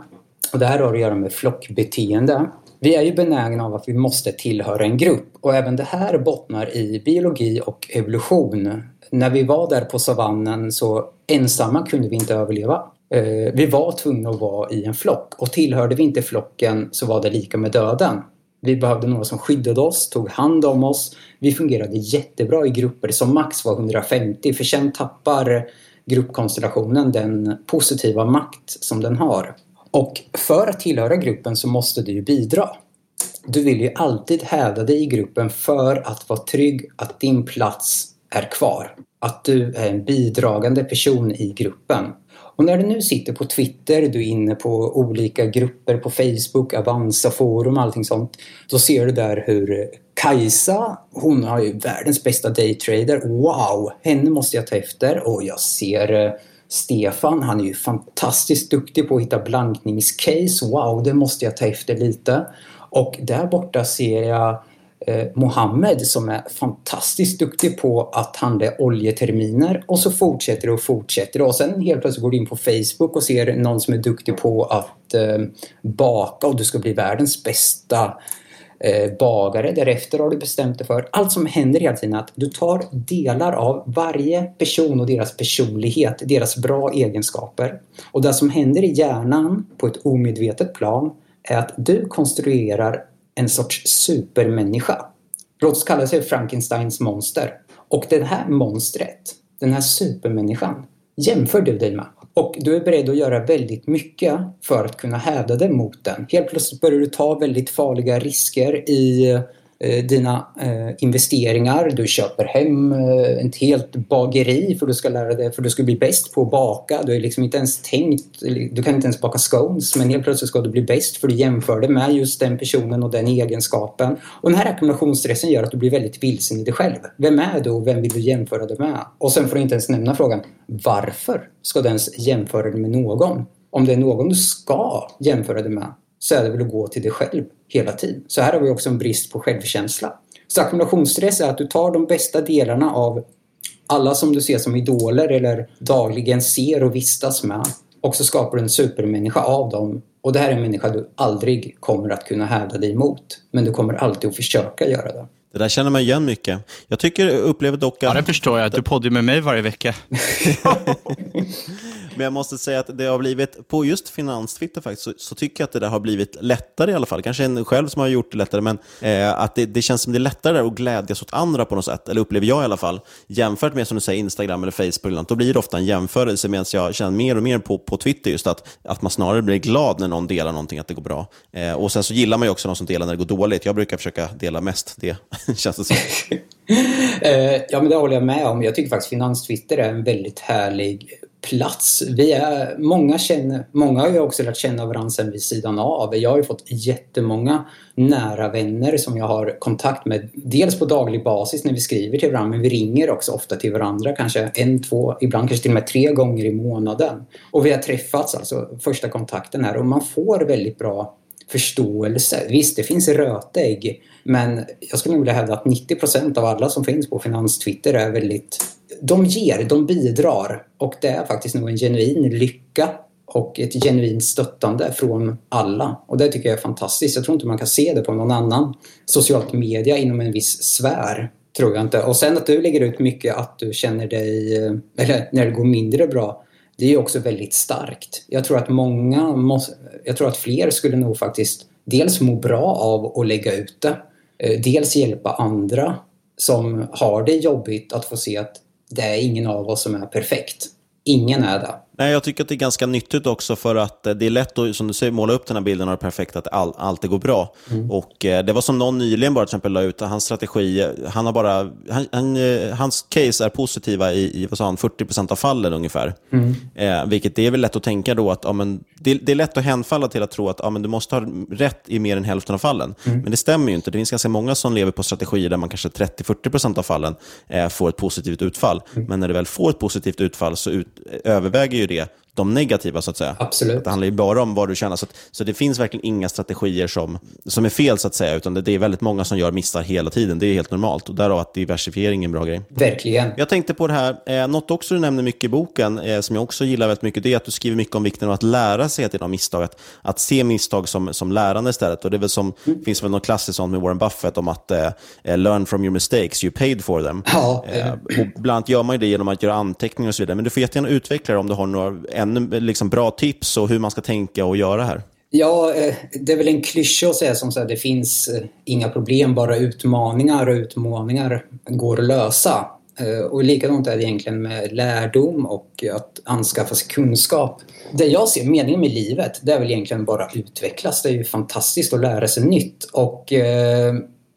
och det här har att göra med flockbeteende, vi är ju benägna av att vi måste tillhöra en grupp och även det här bottnar i biologi och evolution. När vi var där på savannen så ensamma kunde vi inte överleva. Eh, vi var tvungna att vara i en flock och tillhörde vi inte flocken så var det lika med döden. Vi behövde några som skyddade oss, tog hand om oss. Vi fungerade jättebra i grupper som max var 150 för sen tappar gruppkonstellationen den positiva makt som den har. Och för att tillhöra gruppen så måste du ju bidra. Du vill ju alltid hävda dig i gruppen för att vara trygg att din plats är kvar. Att du är en bidragande person i gruppen. Och när du nu sitter på Twitter, du är inne på olika grupper på Facebook, Avanza forum och allting sånt. Då ser du där hur Kajsa, hon har ju världens bästa daytrader. Wow! Henne måste jag ta efter. Och jag ser eh, Stefan, han är ju fantastiskt duktig på att hitta blankningscase. Wow, det måste jag ta efter lite. Och där borta ser jag eh, Mohammed som är fantastiskt duktig på att handla oljeterminer och så fortsätter det och fortsätter och sen helt plötsligt går du in på Facebook och ser någon som är duktig på att eh, baka och du ska bli världens bästa eh, Eh, bagare. Därefter har du bestämt dig för allt som händer hela tiden är att du tar delar av varje person och deras personlighet, deras bra egenskaper. Och det som händer i hjärnan på ett omedvetet plan är att du konstruerar en sorts supermänniska. Låt oss kalla sig Frankensteins monster. Och det här monstret, den här supermänniskan, jämför du dig med. Och du är beredd att göra väldigt mycket för att kunna hävda dig mot den. Helt plötsligt börjar du ta väldigt farliga risker i Eh, Eh, dina eh, investeringar. Du köper hem eh, ett helt bageri för du ska lära dig, för du ska bli bäst på att baka. Du har liksom inte ens tänkt, du kan inte ens baka scones men helt plötsligt ska du bli bäst för du jämför det med just den personen och den egenskapen. Och den här ackumulationsstressen gör att du blir väldigt vilsen i dig själv. Vem är du och vem vill du jämföra dig med? Och sen får du inte ens nämna frågan varför ska du ens jämföra dig med någon? Om det är någon du ska jämföra dig med så är det väl att gå till dig själv hela tiden. Så här har vi också en brist på självkänsla. Så ackumulationsstress är att du tar de bästa delarna av alla som du ser som idoler eller dagligen ser och vistas med och så skapar du en supermänniska av dem. Och det här är en människa du aldrig kommer att kunna hävda dig emot. Men du kommer alltid att försöka göra det. Det där känner man igen mycket. Jag tycker, upplever dock att... Ja, det förstår jag. Du poddar med mig varje vecka. <laughs> <laughs> <laughs> Men jag måste säga att det har blivit, på just finanstwitter faktiskt, så, så, tycker jag att det där har blivit lättare i alla fall. Kanske en själv som har gjort det lättare, men eh, att det, det, känns som det är lättare att glädjas åt andra på något sätt, eller upplever jag i alla fall. Jämfört med som du säger Instagram eller Facebook, eller något, då blir det ofta en jämförelse, medan jag känner mer och mer på, på Twitter just att, att man snarare blir glad när någon delar någonting, att det går bra. Eh, och sen så gillar man ju också någon som delar när det går dåligt. Jag brukar försöka dela mest det, <laughs> känns det som. <laughs> Eh, ja, men det håller jag med om. Jag tycker faktiskt finanstwitter är en väldigt härlig plats. Vi är, många, känner, många har ju också lärt känna varandra sen vid sidan av. Jag har ju fått jättemånga nära vänner som jag har kontakt med. Dels på daglig basis när vi skriver till varandra, men vi ringer också ofta till varandra. Kanske en, två, ibland kanske till och med tre gånger i månaden. Och vi har träffats, alltså första kontakten här. Och man får väldigt bra förståelse. Visst, det finns rötägg. Men jag skulle nog vilja hävda att 90% av alla som finns på finanstwitter är väldigt de ger, de bidrar och det är faktiskt nog en genuin lycka och ett genuint stöttande från alla. Och det tycker jag är fantastiskt. Jag tror inte man kan se det på någon annan socialt media inom en viss sfär. Tror jag inte. Och sen att du lägger ut mycket att du känner dig, eh, eller när det går mindre bra, det är ju också väldigt starkt. Jag tror att många, måste, jag tror att fler skulle nog faktiskt dels må bra av att lägga ut det. Eh, dels hjälpa andra som har det jobbigt att få se att det är ingen av oss som är perfekt. Ingen är det. Nej, jag tycker att det är ganska nyttigt också för att eh, det är lätt att, som du säger, måla upp den här bilden av det perfekta, att all, alltid går bra. Mm. Och eh, Det var som någon nyligen bara till exempel la ut, hans strategi, han har bara, han, han, eh, hans case är positiva i, i vad sa han, 40% av fallen ungefär. Mm. Eh, vilket det är väl lätt att tänka då att ja, men, det, det, är lätt att hänfalla till att tro att ja, men du måste ha rätt i mer än hälften av fallen. Mm. Men det stämmer ju inte. Det finns ganska många som lever på strategier där man kanske 30-40% av fallen eh, får ett positivt utfall. Mm. Men när du väl får ett positivt utfall så ut, överväger ju det de negativa så att säga. Absolut. Att det handlar ju bara om vad du känner. Så, att, så det finns verkligen inga strategier som, som är fel så att säga, utan det, det är väldigt många som gör missar hela tiden. Det är helt normalt och därav att diversifiering är en bra grej. Verkligen. Jag tänkte på det här, eh, något också du nämner mycket i boken, eh, som jag också gillar väldigt mycket, det är att du skriver mycket om vikten av att lära sig till de misstag, att, att se misstag som, som lärande istället. Och det är väl som, mm. finns väl något klassiskt sånt med Warren Buffett om att eh, eh, learn from your mistakes, you paid for them. Ja, eh, och bland annat gör man ju det genom att göra anteckningar och så vidare. Men du får jättegärna utveckla det om du har några ännu liksom, bra tips och hur man ska tänka och göra här? Ja, eh, det är väl en klyscha att säga som att det finns eh, inga problem, bara utmaningar och utmaningar går att lösa. Eh, och likadant är det egentligen med lärdom och att anskaffa sig kunskap. Det jag ser, meningen med livet, det är väl egentligen bara att utvecklas. Det är ju fantastiskt att lära sig nytt. Och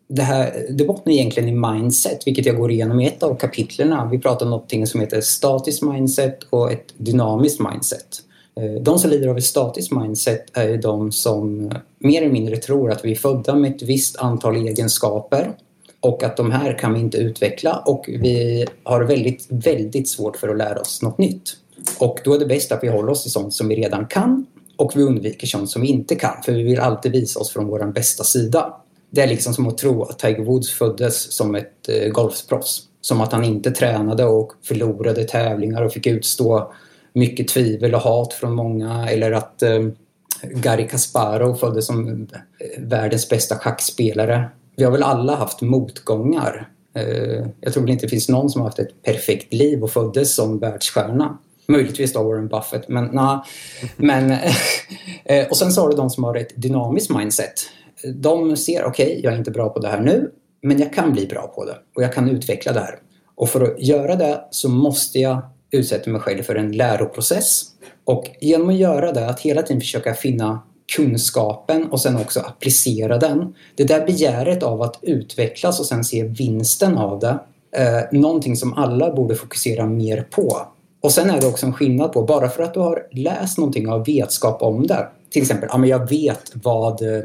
det, här, det bottnar egentligen i mindset, vilket jag går igenom i ett av kapitlerna. Vi pratar om något som heter statiskt mindset och ett dynamiskt mindset. Eh, de som lider av ett statiskt mindset är de som mer eller mindre tror att vi är födda med ett visst antal egenskaper och att de här kan vi inte utveckla och vi har väldigt, väldigt svårt för att lära oss något nytt. Och då är det bäst att vi håller oss till sånt som vi redan kan och vi undviker sånt som vi inte kan, för vi vill alltid visa oss från vår bästa sida. Det är liksom som att tro att Tiger Woods föddes som ett eh, golfproffs. Som att han inte tränade och förlorade tävlingar och fick utstå mycket tvivel och hat från många eller att eh, Garry Kasparov föddes som eh, världens bästa schackspelare. Vi har väl alla haft motgångar. Eh, jag tror väl inte det finns någon som har haft ett perfekt liv och föddes som världsstjärna. Möjligtvis då Warren Buffett, men na, men <laughs> eh, Och sen så har du de som har ett dynamiskt mindset. De ser, okej, okay, jag är inte bra på det här nu, men jag kan bli bra på det och jag kan utveckla det här. Och för att göra det så måste jag utsätta mig själv för en läroprocess. Och genom att göra det, att hela tiden försöka finna kunskapen och sen också applicera den. Det där begäret av att utvecklas och sen se vinsten av det. Eh, någonting som alla borde fokusera mer på. Och sen är det också en skillnad på, bara för att du har läst någonting och har vetskap om det. Till exempel, ja men jag vet vad eh,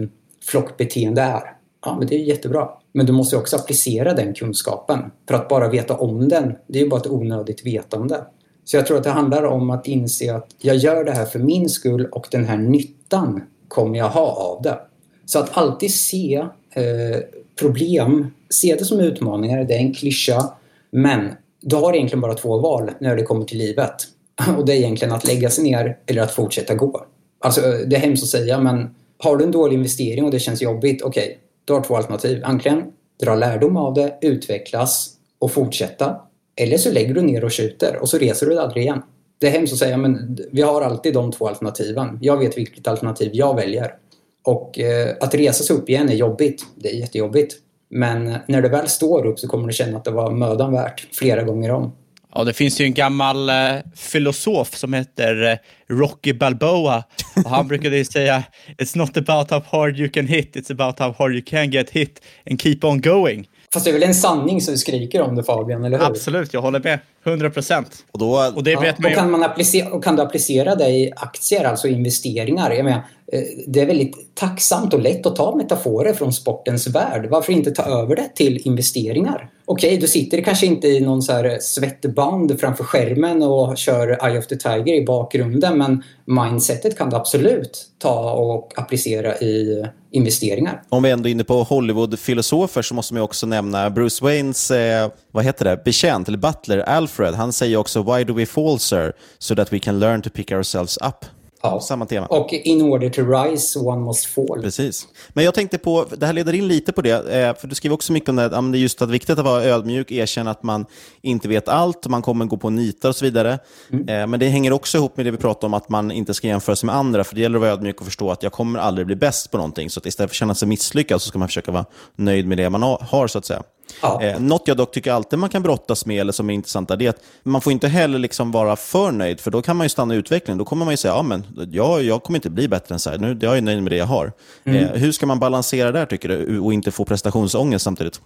flockbeteende är. Ja men det är jättebra. Men du måste också applicera den kunskapen. För att bara veta om den, det är ju bara ett onödigt vetande. Så jag tror att det handlar om att inse att jag gör det här för min skull och den här nyttan kommer jag ha av det. Så att alltid se eh, problem, se det som utmaningar, det är en klyscha. Men du har egentligen bara två val när det kommer till livet. <laughs> Och det är egentligen att lägga sig ner eller att fortsätta gå. Alltså eh, det är hemskt att säga men har du en dålig investering och det känns jobbigt, okej, okay, du har två alternativ. Antingen dra lärdom av det, utvecklas och fortsätta. Eller så lägger du ner och skjuter och så reser du aldrig igen. Det är hemskt att säga men vi har alltid de två alternativen. Jag vet vilket alternativ jag väljer. Och eh, att resa sig upp igen är jobbigt. Det är jättejobbigt. Men eh, när du väl står upp så kommer du känna att det var mödan värt flera gånger om. Ja, det finns ju en gammal eh, filosof som heter eh, Rocky Balboa. Och han brukade säga It's not about how hard you can hit, it's about how hard you can get hit and keep on going. Fast det är väl en sanning som du skriker om det Fabian, eller hur? Absolut, jag håller med. 100 procent. Och, då, och, det ja, och, kan man applicera, och kan du applicera det i aktier, alltså investeringar? Jag menar, eh, det är väldigt tacksamt och lätt att ta metaforer från sportens värld. Varför inte ta över det till investeringar? Okej, okay, du sitter kanske inte i någon så här svettband framför skärmen och kör Eye of the Tiger i bakgrunden, men mindsetet kan du absolut ta och applicera i investeringar. Om vi ändå är inne på Hollywood-filosofer så måste man också nämna Bruce Waynes, eh, vad heter det, betjänt eller butler, Alfred. Han säger också “Why do we fall sir? So that we can learn to pick ourselves up”. Ja. Samma tema. Och in order to rise, one must fall. Precis. Men jag tänkte på, det här leder in lite på det, eh, för du skriver också mycket om det, att det är just att viktigt att vara ödmjuk, erkänna att man inte vet allt, man kommer gå på nitar och så vidare. Mm. Eh, men det hänger också ihop med det vi pratade om, att man inte ska jämföra sig med andra, för det gäller att vara ödmjuk och förstå att jag kommer aldrig bli bäst på någonting. Så att istället för att känna sig misslyckad så ska man försöka vara nöjd med det man har, så att säga. Ja. Eh, något jag dock tycker alltid man kan brottas med, eller som är intressant, är att man får inte heller liksom vara för nöjd, för då kan man ju stanna i utvecklingen. Då kommer man ju säga, ja men jag, jag kommer inte bli bättre än så här, nu, jag är nöjd med det jag har. Mm. Eh, hur ska man balansera där tycker du, och inte få prestationsångest samtidigt?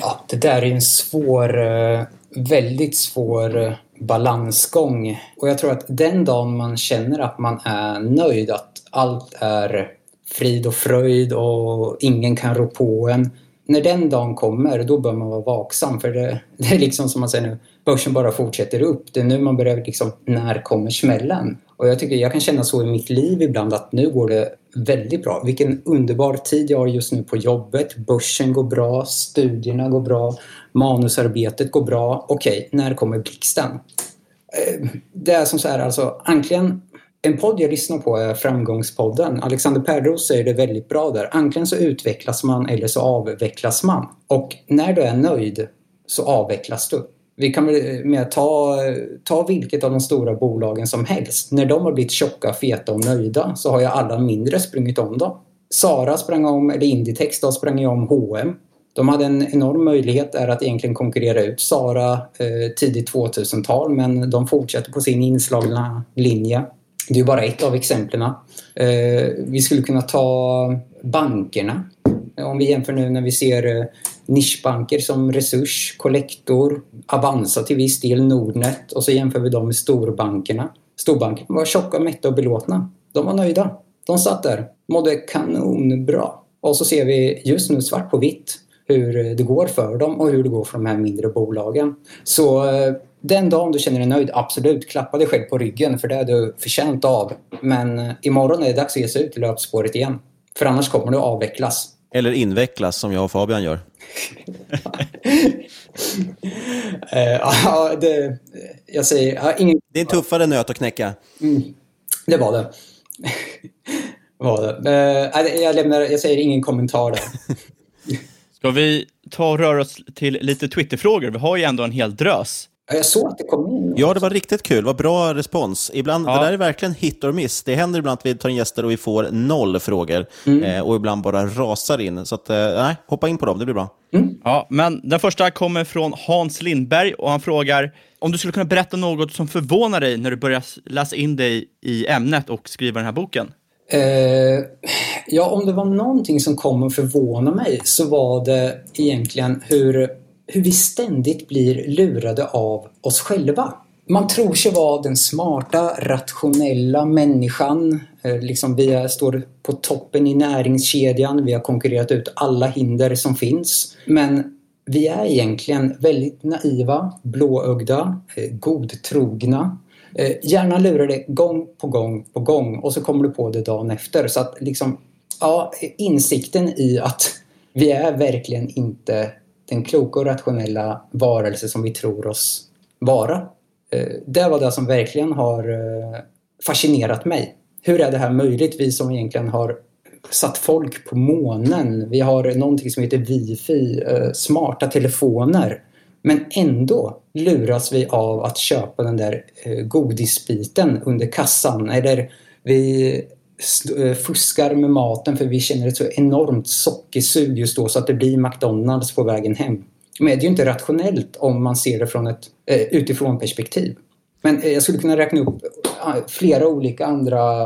Ja, det där är en svår, eh, väldigt svår eh, balansgång. Och jag tror att den dagen man känner att man är nöjd, att allt är frid och fröjd och ingen kan rå på en, när den dagen kommer, då bör man vara vaksam. För det, <laughs> det, är liksom som man säger nu, börsen bara fortsätter upp. Det är nu man börjar liksom, när kommer smällen? Och jag tycker jag kan känna så i mitt liv ibland att nu går det väldigt bra. Vilken underbar tid jag har just nu på jobbet. Börsen går bra, studierna går bra, manusarbetet går bra. Okej, när kommer blixten? Eh, det är som så här, alltså, antingen en podd jag lyssnar på är Framgångspodden. Alexander Pärros säger det väldigt bra där. Antingen så utvecklas man eller så avvecklas man. Och när du är nöjd så avvecklas du. Vi kan eh, med ta, ta vilket av de stora bolagen som helst. När de har blivit tjocka, feta och nöjda så har ju alla mindre sprungit om dem. Sara sprang om, eller Inditex då sprang ju om H&M. De hade en enorm möjlighet där att egentligen konkurrera ut Sara eh, tidigt 2000-tal men de fortsätter på sin inslagna linje. Det är bara ett av exemplen. Eh, vi skulle kunna ta bankerna. Om vi jämför nu när vi ser eh, nischbanker som Resurs, Collector, Avanza till viss del, Nordnet och så jämför vi dem med storbankerna. Storbankerna var tjocka, mätta och belåtna. De var nöjda. De satt där, mådde kanonbra. Och så ser vi just nu svart på vitt hur det går för dem och hur det går för de här mindre bolagen. Så eh, den dagen du känner dig nöjd, absolut, klappa dig själv på ryggen för det är du förtjänt av. Men eh, imorgon är det dags att ge sig ut i löpspåret igen. För annars kommer du avvecklas. Eller invecklas som jag och Fabian gör. uh, <laughs> ja, det, jag säger... Uh, ingen... Det är en tuffare nöt att knäcka. Mm, det var det. <laughs> Var det. Uh, jag, lämnar, jag säger ingen kommentar där. <laughs> Ska vi ta och röra oss till lite Twitterfrågor? Vi har ju ändå en hel drös. Jag såg att det kom in. Ja, det var riktigt kul. Vad bra respons. Ibland, ja. Det där är verkligen hit or miss. Det händer ibland att vi tar in gäster och vi får noll frågor. Mm. Eh, och ibland bara rasar in. Så att, eh, nej, hoppa in på dem, det blir bra. Mm. Ja, men den första kommer från Hans Lindberg och han frågar om du skulle kunna berätta något som förvånar dig när du börjar läsa in dig i ämnet och skriva den här boken? Eh, ja, om det var någonting som kom att förvåna mig så var det egentligen hur hur vi ständigt blir lurade av oss själva. Man tror sig vara den smarta, rationella människan. Eh, liksom vi står på toppen i näringskedjan. Vi har konkurrerat ut alla hinder som finns. Men vi är egentligen väldigt naiva, blåögda, eh, godtrogna. Eh, Hjärnan lurar dig gång på gång på gång och så kommer du på det dagen efter. Så att liksom, ja, insikten i att vi är verkligen inte den kloka och rationella varelse som vi tror oss vara. Eh, det var det som verkligen har eh, fascinerat mig. Hur är det här möjligt? Vi som egentligen har satt folk på månen. Vi har någonting som heter wifi, eh, smarta telefoner. Men ändå luras vi av att köpa den där godisbiten under kassan. Eller vi Eh, fuskar med maten för vi känner ett så enormt sockersug just då så att det blir McDonalds på vägen hem. Men det är ju inte rationellt om man ser det från ett eh, utifrån perspektiv. Men eh, jag skulle kunna räkna upp eh, flera olika andra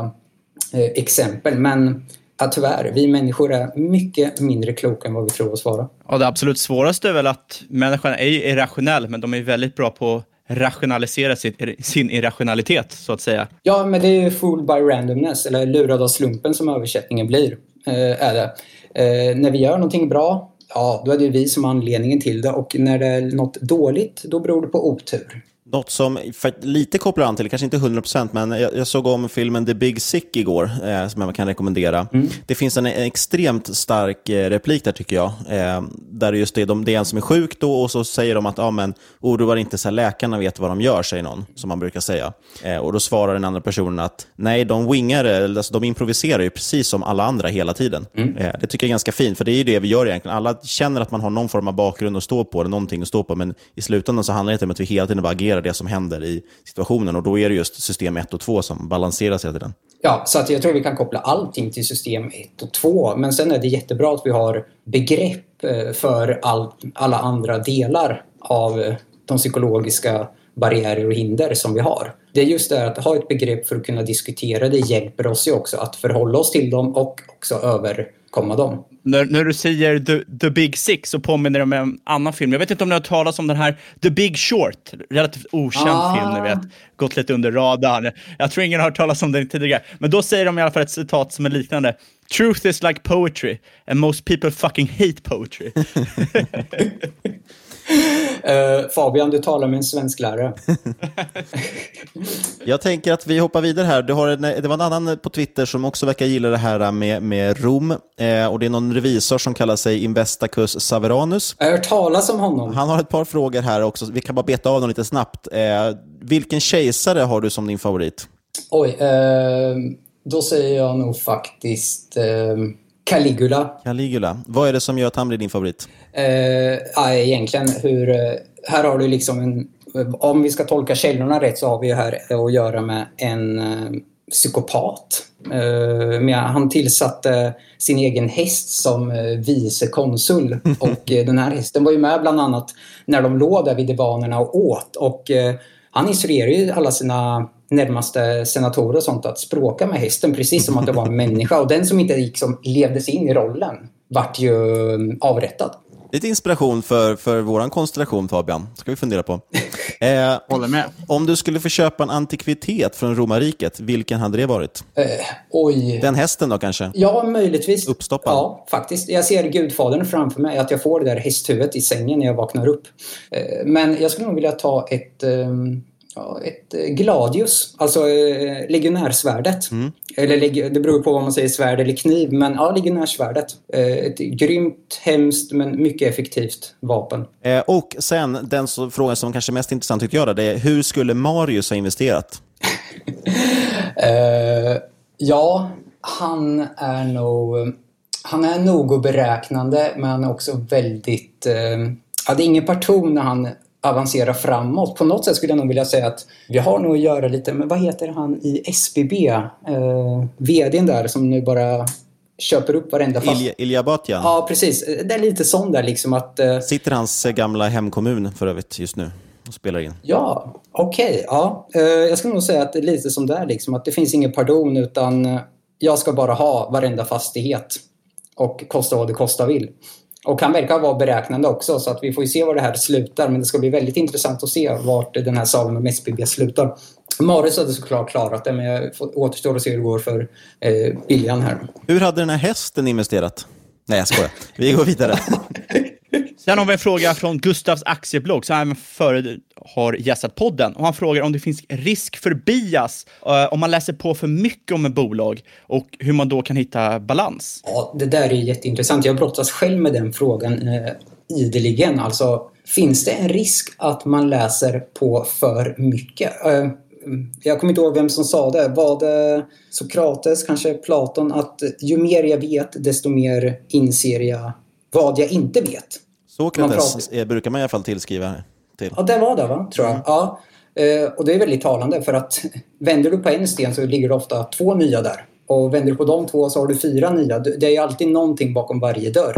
eh, exempel men ja, tyvärr, vi människor är mycket mindre kloka än vad vi tror oss vara. Ja, det absolut svåraste är väl att människan är irrationell men de är väldigt bra på rationalisera sitt, sin irrationalitet, så att säga. Ja, men det är ju fooled by randomness, eller lurad av slumpen som översättningen blir. Eh, är det. Eh, när vi gör någonting bra, ja, då är det vi som har anledningen till det. Och när det är något dåligt, då beror det på otur. Något som lite kopplar an till, kanske inte 100% men jag, jag såg om filmen The Big Sick igår, eh, som jag kan rekommendera. Mm. Det finns en, en extremt stark eh, replik där tycker jag. Eh, där just det, de, det är en som är sjuk då och så säger de att ah, men, oroa inte, så här, läkarna vet vad de gör, säger någon, som man brukar säga. Eh, och då svarar den andra personen att nej, de wingar alltså, de improviserar ju precis som alla andra hela tiden. Mm. Eh, det tycker jag är ganska fint, för det är ju det vi gör egentligen. Alla känner att man har någon form av bakgrund att stå på, eller någonting att stå på, men i slutändan så handlar det inte om att vi hela tiden bara agerar det som händer i situationen. Och då är det just system 1 och 2 som balanseras hela tiden. Ja, så att jag tror vi kan koppla allting till system 1 och 2. Men sen är det jättebra att vi har begrepp eh, för all, alla andra delar av eh, de psykologiska barriärer och hinder som vi har. Det är just det att ha ett begrepp för att kunna diskutera det hjälper oss ju också att förhålla oss till dem och också över överkomma dem. När, när du säger the, the Big Six så påminner det om en annan film. Jag vet inte om ni har talat om den här The Big Short. Relativt okänd ah. film, ni vet. Gått lite under radarn. Jag tror ingen har hört talas om den tidigare. Men då säger de i alla fall ett citat som är liknande. Truth is like poetry and most people fucking hate poetry. <laughs> <laughs> Uh, Fabian, du talar med en svensk lärare. <laughs> jag tänker att vi hoppar vidare här. Du har en, det var en annan på Twitter som också verkar gilla det här med, med Rom. Eh, och det är någon revisor som kallar sig Investacus Saveranus. Jag har hört talas om honom. Han har ett par frågor här också. Vi kan bara beta av dem lite snabbt. Eh, vilken kejsare har du som din favorit? Oj, eh, då säger jag nog faktiskt eh, Caligula. Caligula. Vad är det som gör att han blir din favorit? Eh, egentligen hur... Eh, här har du liksom en... Om vi ska tolka källorna rätt så har vi här att göra med en eh, psykopat. Eh, han tillsatte sin egen häst som vice konsul <laughs> och den här hästen var ju med bland annat när de låg där vid divanerna och åt och han instruerade ju alla sina närmaste senatorer och sånt att språka med hästen precis som att det var en <laughs> människa. Och den som inte liksom levde sig in i rollen vart ju mm, avrättad. Lite inspiration för, för vår konstellation Fabian, ska vi fundera på. <laughs> Eh, Håller med. Om du skulle få köpa en antikvitet från romarriket, vilken hade det varit? Eh, oj. Den hästen då kanske? Ja, möjligtvis. Uppstoppad? Ja, faktiskt. Jag ser Gudfadern framför mig, att jag får det där hästhuvudet i sängen när jag vaknar upp. Eh, men jag skulle nog vilja ta ett um ja, ett eh, gladius, alltså eh, legionärsvärdet. Mm. Eller det beror på vad man säger, svärd eller kniv, men ja, legionärsvärdet. Eh, ett grymt, hemskt men mycket effektivt vapen. Eh, och sen den så, frågan som kanske är mest intressant tycker jag, det är hur skulle Marius ha investerat? <laughs> eh, ja, han är nog... Han är nog beräknande men han är också väldigt... Eh, är ingen person när han avancera framåt. På något sätt skulle jag nog vilja säga att vi har nog att göra lite med, vad heter han i SBB? Eh, VDn där som nu bara köper upp varenda fast... Ilja, Ilja Batjan? Ja, precis. Det är lite sån där liksom att... Eh... Sitter hans gamla hemkommun för övrigt just nu och spelar in? Ja, okej. Okay, ja. Eh, jag skulle nog säga att det är lite som där liksom att det finns ingen pardon utan eh, jag ska bara ha varenda fastighet och kosta vad det kosta vill. Och han verkar vara beräknande också så att vi får ju se var det här slutar. Men det ska bli väldigt intressant att se vart den här sagan om SBB slutar. Marius hade såklart klarat det men jag återstår att se hur det går för eh, Biljan här. Hur hade den här hästen investerat? Nej, jag skojar. Vi går vidare. <laughs> Sen har vi en fråga från Gustavs aktieblogg, som även före har gästat podden. Och han frågar om det finns risk för bias uh, om man läser på för mycket om ett bolag och hur man då kan hitta balans. Ja, det där är jätteintressant. Jag brottas själv med den frågan uh, ideligen. Alltså, finns det en risk att man läser på för mycket? Uh, jag kommer inte ihåg vem som sa det. Var det Sokrates, kanske Platon? Att ju mer jag vet, desto mer inser jag vad jag inte vet. Sokrates man brukar man i alla fall tillskriva till. Ja, det var det va, tror jag. Mm. Ja. Eh, och det är väldigt talande för att <laughs> vänder du på en sten så ligger det ofta två nya där. Och vänder du på de två så har du fyra nya. Det är alltid någonting bakom varje dörr.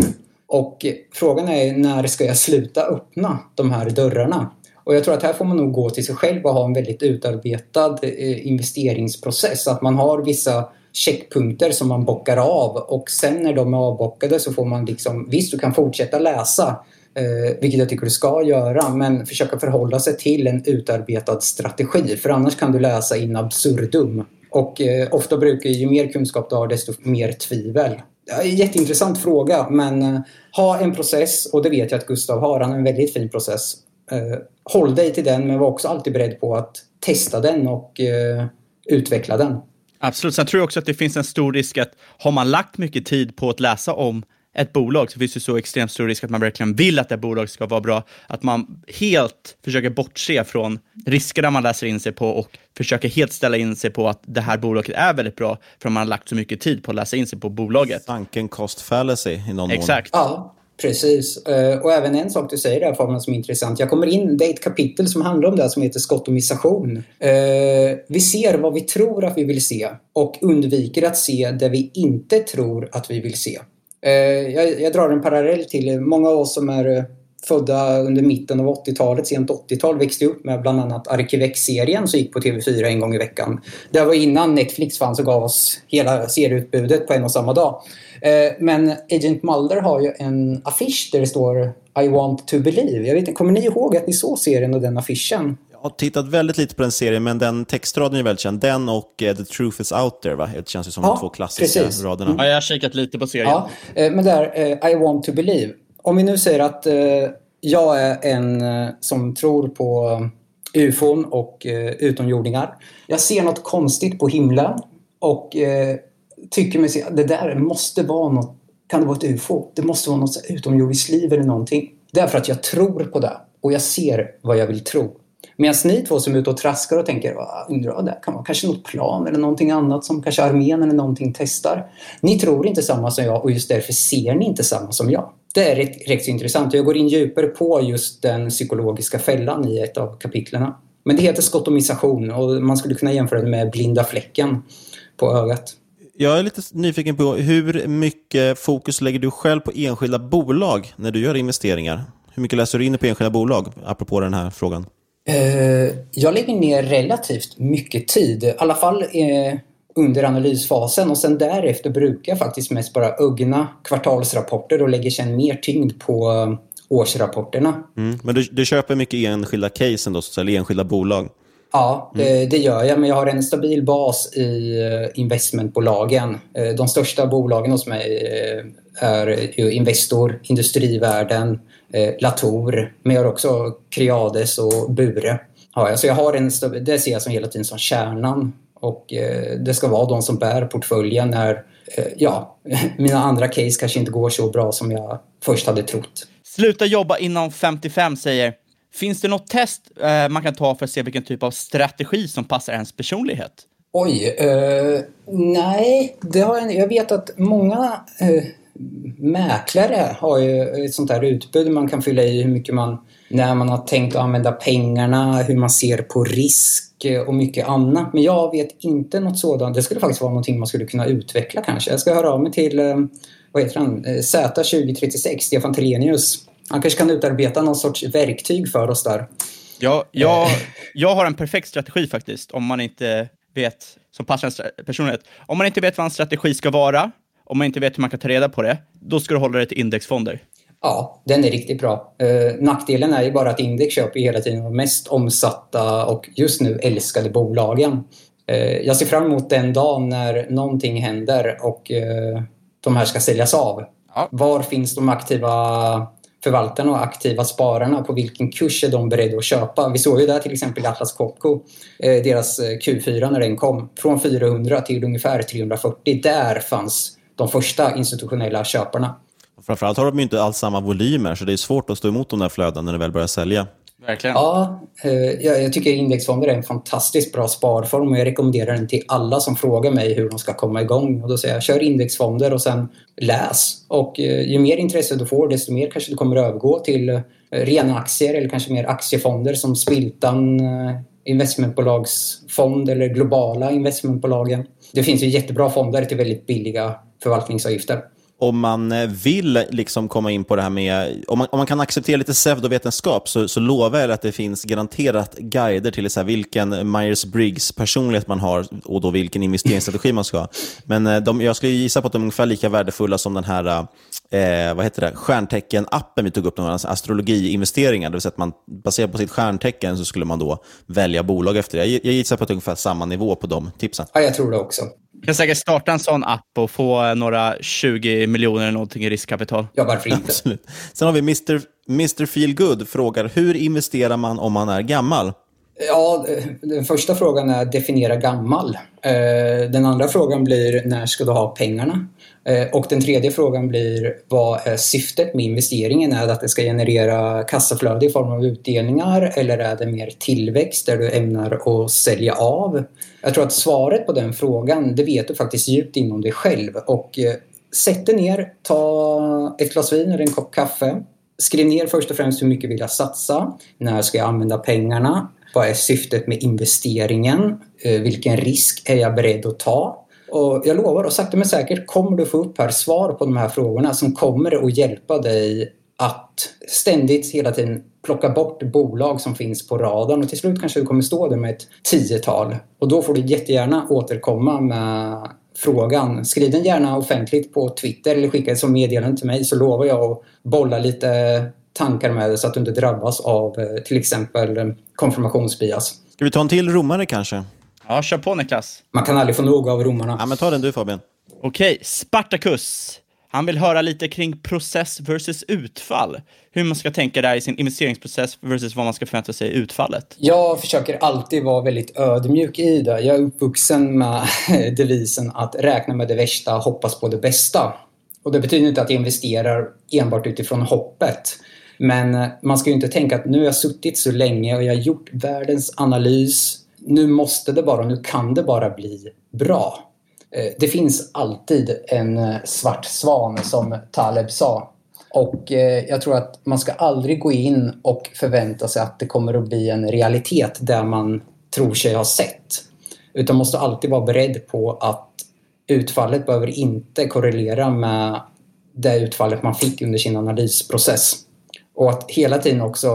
Och frågan är när ska jag sluta öppna de här dörrarna? Och jag tror att här får man nog gå till sig själv och ha en väldigt utarbetad eh, investeringsprocess. Att man har vissa checkpunkter som man bockar av och sen när de är avbockade så får man liksom, visst du kan fortsätta läsa eh, vilket jag tycker du ska göra, men försöka förhålla sig till en utarbetad strategi för annars kan du läsa in absurdum. Och eh, ofta brukar ju mer kunskap du har desto mer tvivel. Jätteintressant fråga men eh, ha en process och det vet jag att Gustav har, han har en väldigt fin process. Eh, håll dig till den men var också alltid beredd på att testa den och eh, utveckla den. Absolut. Sen tror jag också att det finns en stor risk att har man lagt mycket tid på att läsa om ett bolag så finns det så extremt stor risk att man verkligen vill att det bolaget ska vara bra, att man helt försöker bortse från riskerna man läser in sig på och försöker helt ställa in sig på att det här bolaget är väldigt bra för att man har lagt så mycket tid på att läsa in sig på bolaget. Sunken cost fallacy i någon Exakt. mån. Ja, Precis. Eh, och även en sak du säger där Fabian som är intressant. Jag kommer in, det är ett kapitel som handlar om det som heter skottomisation. Eh, vi ser vad vi tror att vi vill se och undviker att se det vi inte tror att vi vill se. Eh, jag, jag drar en parallell till många av oss som är födda under mitten av 80-talet, sent 80-tal, växte upp med bland annat Arkivex-serien som gick på TV4 en gång i veckan. Det var innan Netflix fanns och gav oss hela serieutbudet på en och samma dag. Eh, men Agent Mulder har ju en affisch där det står I want to believe. Jag vet inte, kommer ni ihåg att ni såg serien och den affischen? Jag har tittat väldigt lite på den serien, men den textraden är väldigt känd. Den och uh, The Truth is out there, va? Det känns ju som ja, de två klassiska precis. raderna. Ja, jag har kikat lite på serien. Ja, eh, men där, I want to believe. Om vi nu säger att jag är en som tror på ufon och utomjordingar. Jag ser något konstigt på himlen och tycker mig se det där måste vara något, kan det vara ett UFO? Det måste vara något utomjordiskt liv eller någonting. Därför att jag tror på det och jag ser vad jag vill tro. Medan ni två som är ute och traskar och tänker, ah, undrar vad det kan vara, kanske något plan eller någonting annat som kanske armén eller någonting testar. Ni tror inte samma som jag och just därför ser ni inte samma som jag. Det är rätt, rätt intressant. Jag går in djupare på just den psykologiska fällan i ett av kapitlerna. Men det heter skottomisation och man skulle kunna jämföra det med blinda fläcken på ögat jag är lite nyfiken på hur mycket fokus lägger du själv på enskilda bolag när du gör investeringar? Hur mycket läser du in på enskilda bolag, apropå den här frågan? Uh, jag lägger ner relativt mycket tid, i alla fall uh, under analysfasen och sen därefter brukar jag faktiskt mest bara ögna kvartalsrapporter och lägger sen mer tyngd på uh, årsrapporterna. Mm. Men du, du köper mycket enskilda case ändå, eller enskilda bolag? Ja, det, mm. det, gör jag. Men jag har en stabil bas i eh, investmentbolagen. Eh, de största bolagen hos mig eh, är Investor, Industrivärden, Latour. Men jag har också Creades och Bure. Ja, alltså jag har en, det ser jag som hela tiden som kärnan. Och det ska vara de som bär portföljen när ja, <laughs> mina andra case kanske inte går så bra som jag först hade trott. Sluta jobba inom 55 säger Finns det något test eh, man kan ta för att se vilken typ av strategi som passar ens personlighet? Oj, eh, nej, det har jag, jag vet att många eh, mäklare har ju ett sånt här utbud man kan fylla i hur mycket man, när man har tänkt att använda pengarna, hur man ser på risk eh, och mycket annat. Men jag vet inte något sådant. Det skulle faktiskt vara någonting man skulle kunna utveckla kanske. Jag ska höra av mig till, eh, vad heter han, eh, Z2036, Stefan Telenius. Han kanske kan utarbeta någon sorts verktyg för oss där. Ja, jag, jag har en perfekt strategi faktiskt, om man inte vet, som passar en personlighet. Om man inte vet vad en strategi ska vara, om man inte vet hur man kan ta reda på det, då ska du hålla dig till indexfonder. Ja, den är riktigt bra. Eh, nackdelen är ju bara att index köper hela tiden de mest omsatta och just nu älskade bolagen. Eh, jag ser fram emot den dagen när någonting händer och eh, de här ska säljas av. Ja. Var finns de aktiva förvaltarna och aktiva spararna, på vilken kurs är de beredda att köpa? Vi såg ju där till exempel i Atlas Copco, eh, deras eh, Q4 när den kom, från 400 till ungefär 340. Där fanns de första institutionella köparna. Framförallt har de ju inte alls samma volymer, så det är svårt att stå emot de där flödena när det väl börjar sälja. Verkligen. Ja, eh, jag tycker indexfonder är en fantastiskt bra sparform och jag rekommenderar den till alla som frågar mig hur de ska komma igång. Och då säger jag, kör indexfonder och sen läs. Och eh, ju mer intresse du får, desto mer kanske du kommer övergå till eh, rena aktier eller kanske mer aktiefonder som Spiltan investmentbolagsfond eller globala investmentbolagen. Det finns ju jättebra fonder till väldigt billiga förvaltningsavgifter om man eh, vill liksom komma in på det här med, om man, om man kan acceptera lite pseudovetenskap så, så lovar jag att det finns garanterat guider till så här, vilken Myers-Briggs personlighet man har och då vilken investeringsstrategi man ska ha. Men eh, de, jag skulle gissa på att de är ungefär lika värdefulla som den här eh, eh, vad heter det? stjärntecken-appen vi tog upp, alltså astrologiinvesteringar. Det vill säga att man baserat på sitt stjärntecken så skulle man då välja bolag efter det. Jag, jag gissar på att det är ungefär samma nivå på de tipsen. Ja, jag tror det också kan säkert starta en sån app och få några 20 miljoner eller någonting i riskkapital. Ja, varför inte? Absolut. Sen har vi Mr. Mr. Feelgood frågar, hur investerar man om man är gammal? Ja, den första frågan är definiera gammal. Eh, den andra frågan blir när ska du ha pengarna? Eh, och den tredje frågan blir vad är syftet med investeringen? Är det att det ska generera kassaflöde i form av utdelningar eller är det mer tillväxt där du ämnar att sälja av? Jag tror att svaret på den frågan, det vet du faktiskt djupt inom dig själv och eh, sätt dig ner, ta ett glas vin eller en kopp kaffe. Skriv ner först och främst hur mycket vill jag satsa? När ska jag använda pengarna? Vad är syftet med investeringen? Eh, vilken risk är jag beredd att ta? Och jag lovar, och sakta men säkert kommer du få upp här svar på de här frågorna som kommer att hjälpa dig att ständigt hela tiden plocka bort bolag som finns på radarn och till slut kanske du kommer stå där med ett tiotal. Och då får du jättegärna återkomma med frågan. Skriv den gärna offentligt på Twitter eller skicka ett som meddelande till mig så lovar jag att bolla lite tankar med dig så att du inte drabbas av eh, till exempel eh, konfirmationsbias. Ska vi ta en till romare kanske? Ja, kör på Niklas. Man kan aldrig få nog av romarna. Ja, men ta den du Fabian. Okej, Spartacus. Han vill höra lite kring process versus utfall. Hur man ska tänka där i sin investeringsprocess versus vad man ska förvänta sig i utfallet. Jag försöker alltid vara väldigt ödmjuk i det. Jag är uppvuxen med <laughs> devisen att räkna med det värsta, hoppas på det bästa. Och det betyder inte att jag investerar enbart utifrån hoppet. Men man ska ju inte tänka att nu har jag suttit så länge och jag har gjort världens analys nu måste det bara, nu kan det bara bli bra. Eh, det finns alltid en eh, svart svan som Taleb sa. Och eh, jag tror att man ska aldrig gå in och förvänta sig att det kommer att bli en realitet där man tror sig ha sett. Utan måste alltid vara beredd på att utfallet behöver inte korrelera med det utfallet man fick under sin analysprocess. Och att hela tiden också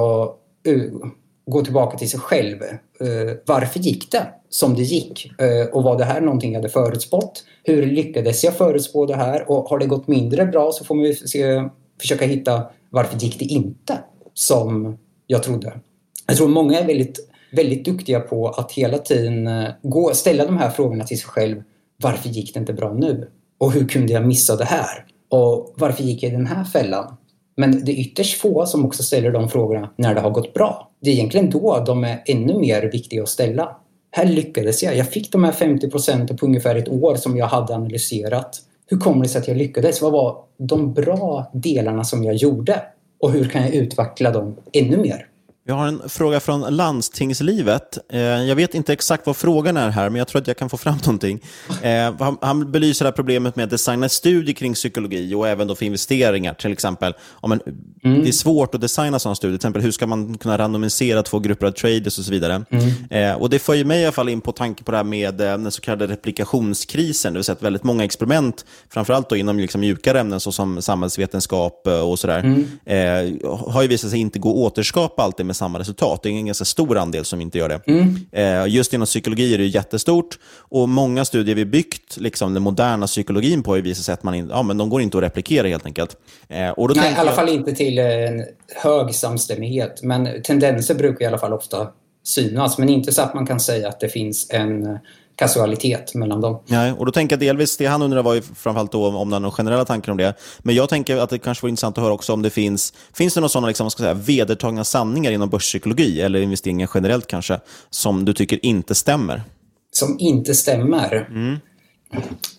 gå tillbaka till sig själv. Uh, varför gick det som det gick? Uh, och var det här någonting jag hade förutspått? Hur lyckades jag förutspå det här? Och har det gått mindre bra så får man se, försöka hitta varför gick det inte som jag trodde? Jag tror många är väldigt, väldigt duktiga på att hela tiden uh, gå, ställa de här frågorna till sig själv. Varför gick det inte bra nu? Och hur kunde jag missa det här? Och varför gick jag i den här fällan? Men det är ytterst få som också ställer de frågorna när det har gått bra. Det är egentligen då de är ännu mer viktiga att ställa. Här lyckades jag. Jag fick de här 50 procenten på ungefär ett år som jag hade analyserat. Hur kommer det sig att jag lyckades? Vad var de bra delarna som jag gjorde? Och hur kan jag utveckla dem ännu mer? Vi har en fråga från landstingslivet. Eh, jag vet inte exakt vad frågan är här, men jag tror att jag kan få fram <laughs> någonting. Eh, han, belyser det här problemet med att designa studier kring psykologi och även då för investeringar, till exempel. Om en, mm. Det är svårt att designa sådana studier, till exempel hur ska man kunna randomisera två grupper av traders och så vidare. Mm. Eh, och Det för mig i alla fall in på tanke på det här med den så kallade replikationskrisen, det vill säga att väldigt många experiment, framförallt då inom liksom mjukare ämnen såsom samhällsvetenskap och sådär, mm. har ju visat sig inte gå att återskapa alltid med samma resultat. Det är en ganska stor andel som inte gör det. Mm. Eh, just inom psykologi är det jättestort och många studier vi byggt liksom, den moderna psykologin på har visat sig att man in, ja, men de går inte att replikera helt enkelt. Eh, och då Nej, i alla jag... fall inte till en hög samstämmighet. Men tendenser brukar i alla fall ofta synas. Men inte så att man kan säga att det finns en kasualitet mellan dem. Nej, och då tänker jag delvis, det han undrar var ju framförallt då om några generella tankar om det. Men jag tänker att det kanske vore intressant att höra också om det finns, finns det några sådana liksom, ska säga, vedertagna sanningar inom börspsykologi eller investeringar generellt kanske, som du tycker inte stämmer? Som inte stämmer? Mm.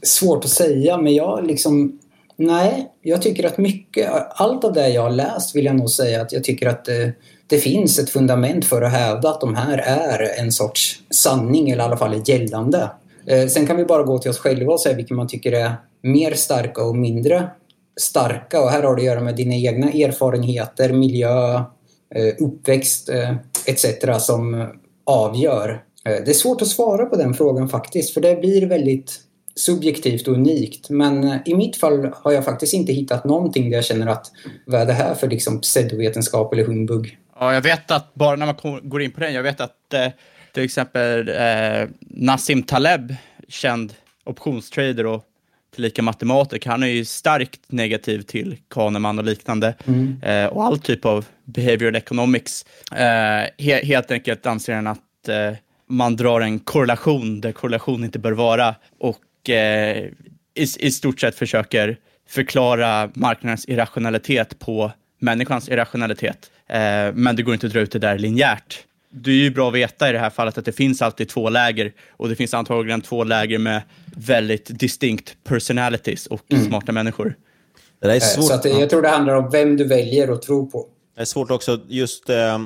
Svårt att säga, men jag liksom Nej, jag tycker att mycket, allt av det jag har läst vill jag nog säga att jag tycker att det, det finns ett fundament för att hävda att de här är en sorts sanning eller i alla fall gällande. Eh, sen kan vi bara gå till oss själva och säga vilka man tycker är mer starka och mindre starka. Och här har det att göra med dina egna erfarenheter, miljö, eh, uppväxt eh, etc. som avgör. Det är svårt att svara på den frågan faktiskt, för det blir väldigt subjektivt och unikt. Men i mitt fall har jag faktiskt inte hittat någonting där jag känner att vad är det här för liksom pseudovetenskap eller humbug? Ja, jag vet att, bara när man går in på den, jag vet att eh, till exempel eh, Nassim Taleb, känd optionstrader och tillika matematiker, han är ju starkt negativ till Kahneman och liknande mm. eh, och all typ av behavioral economics. Eh, he helt enkelt anser han att eh, man drar en korrelation där korrelation inte bör vara och eh, i, i stort sett försöker förklara marknadens irrationalitet på människans irrationalitet. Eh, men det går inte att dra ut det där linjärt. Det är ju bra att veta i det här fallet att det finns alltid två läger och det finns antagligen två läger med väldigt distinct personalities och mm. smarta människor. Det är svårt. Så att, jag tror det handlar om vem du väljer att tro på. Det är svårt också, just eh,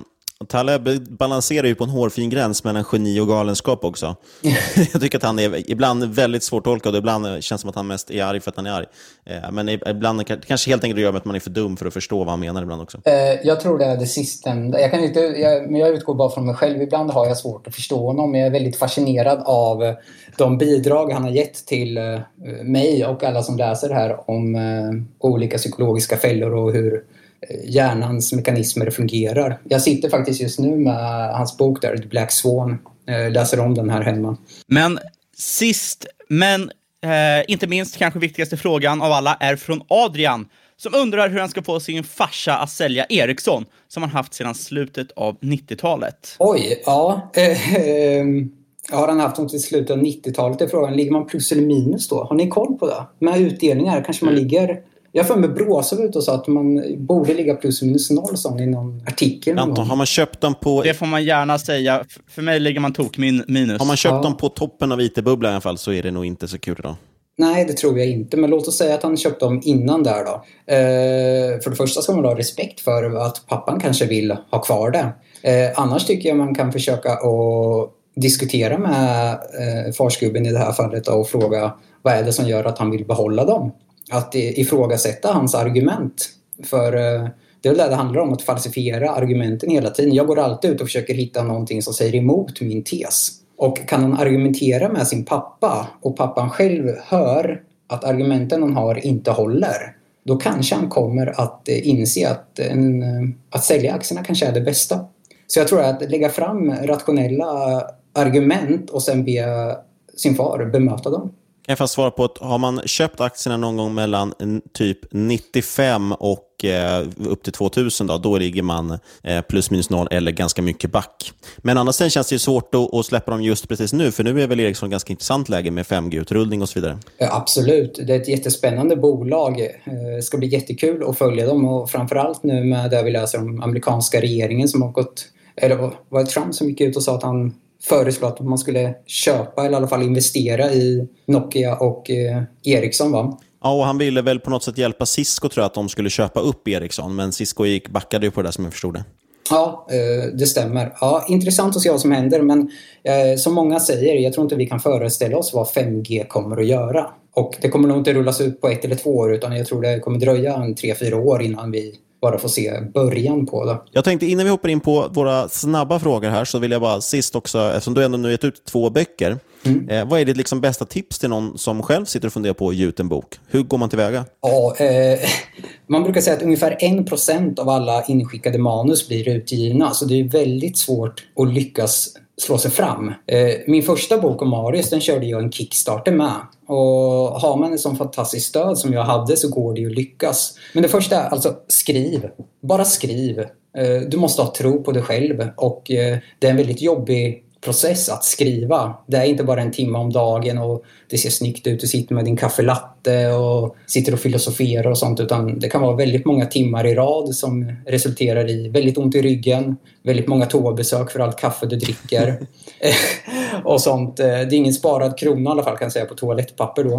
Taleb balanserar ju på en hårfin gräns mellan geni och galenskap också. <laughs> jag tycker att han är ibland väldigt svårtolkad och ibland känns det som att han mest är arg för att han är arg. Eh, men ibland kanske helt enkelt gör med att man är för dum för att förstå vad han menar ibland också. Eh, jag tror det är det sistnämnda. Jag, kan inte, jag, men jag utgår bara från mig själv. Ibland har jag svårt att förstå honom. Jag är väldigt fascinerad av de bidrag han har gett till eh, mig och alla som läser det här om olika psykologiska fällor och hur hjärnans mekanismer fungerar. Jag sitter faktiskt just nu med hans bok där, The Black Swan. Jag läser om den här hemma. Men sist, men eh, inte minst kanske viktigaste frågan av alla är från Adrian som undrar hur han ska få sin farsa att sälja Ericsson som han haft sedan slutet av 90-talet. Oj, ja. Eh, <laughs> eh, har han haft dem till slutet av 90-talet är frågan. Ligger man plus eller minus då? Har ni koll på det? Med utdelningar kanske man mm. ligger jag för mig Bråse var ute och sa att man borde ligga plus minus noll sån i någon artikel. Anton, har man köpt dem på... Det får man gärna säga. För mig ligger man tok min minus. Har man köpt ja. dem på toppen av IT-bubblan i alla fall så är det nog inte så kul idag. Nej, det tror jag inte. Men låt oss säga att han köpte dem innan där då. Eh, för det första ska man ha respekt för att pappan kanske vill ha kvar det. Eh, annars tycker jag man kan försöka att diskutera med eh, farsgubben i det här fallet och fråga vad är det som gör att han vill behålla dem? Att ifrågasätta hans argument. För eh, det är väl det det handlar om, att falsifiera argumenten hela tiden. Jag går alltid ut och försöker hitta någonting som säger emot min tes. Och kan han argumentera med sin pappa och pappan själv hör att argumenten han har inte håller, då kanske han kommer att eh, inse att, eh, en, att sälja aktierna kanske är det bästa. Så jag tror att lägga fram rationella argument och sen be sin far bemöta dem kan jag svara på att har man köpt aktierna någon gång mellan typ 95 och eh, upp till 2000, då, då ligger man eh, plus minus noll eller ganska mycket back. Men annars sen känns det svårt att, att, släppa dem just precis nu, för nu är väl Ericsson ganska intressant läge med 5G-utrullning och så vidare. Ja, absolut, det är ett jättespännande bolag. Eh, det ska bli jättekul att följa dem och framförallt nu med det vi läser om amerikanska regeringen som har gått eller var det Trump som gick ut och sa att han föreslå att man skulle köpa eller i alla fall investera i Nokia och eh, Ericsson va? Ja, och han ville väl på något sätt hjälpa Cisco tror jag att de skulle köpa upp Ericsson, men Cisco gick, backade ju på det där som jag förstod det. Ja, eh, det stämmer. Ja, intressant att se vad som händer men eh, som många säger, jag tror inte vi kan föreställa oss vad 5G kommer att göra. Och det kommer nog inte rullas ut på ett eller två år utan jag tror det kommer dröja en tre, fyra år innan vi bara får se början på det. Jag tänkte innan vi hoppar in på våra snabba frågor här så vill jag bara sist också, eftersom du ändå nu gett ut två böcker, mm. eh, vad är ditt liksom bästa tips till någon som själv sitter och funderar på att ge ut en bok? Hur går man tillväga? Ja, eh, man brukar säga att ungefär en procent av alla inskickade manus blir utgivna, så det är väldigt svårt att lyckas slå sig fram. Eh, min första bok om Marius, den körde jag en Kickstarter med. Och har man ett sånt fantastiskt stöd som jag hade så går det ju att lyckas. Men det första är alltså skriv. Bara skriv. Eh, du måste ha tro på dig själv och eh, det är en väldigt jobbig process att skriva. Det är inte bara en timme om dagen och det ser snyggt ut, du sitter med din kaffelatte och sitter och filosoferar och sånt utan det kan vara väldigt många timmar i rad som resulterar i väldigt ont i ryggen, väldigt många toabesök för allt kaffe du dricker <laughs> och sånt. Eh, det är ingen sparad krona i alla fall kan jag säga på toalettpapper då.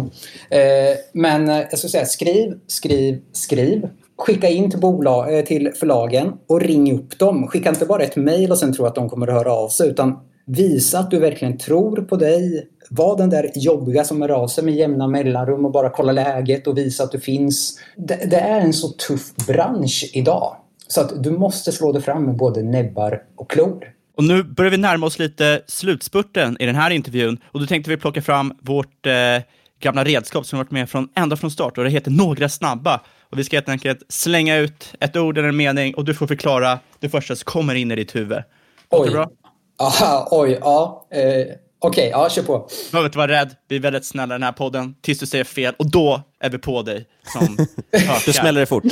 Eh, men eh, jag skulle säga skriv, skriv, skriv skicka in till, bolag, till förlagen och ring upp dem. Skicka inte bara ett mejl och sen tro att de kommer att höra av sig utan Visa att du verkligen tror på dig. Var den där jobbiga som är sig med jämna mellanrum och bara kolla läget och visa att du finns. Det, det, är en så tuff bransch idag. Så att du måste slå dig fram med både näbbar och klor. Och nu börjar vi närma oss lite slutspurten i den här intervjun och då tänkte vi plocka fram vårt eh, gamla redskap som varit med från ända från start och det heter Några snabba. Och vi ska helt enkelt slänga ut ett ord eller en mening och du får förklara det första som kommer in i ditt huvud. Oj, bra? Aha, <laughs> oj, ja. Eh, Okej, okay, ja, kör på. Du behöver inte vara rädd. Vi är väldigt snälla i den här podden tills du säger fel och då är vi på dig som <laughs> Då smäller det fort.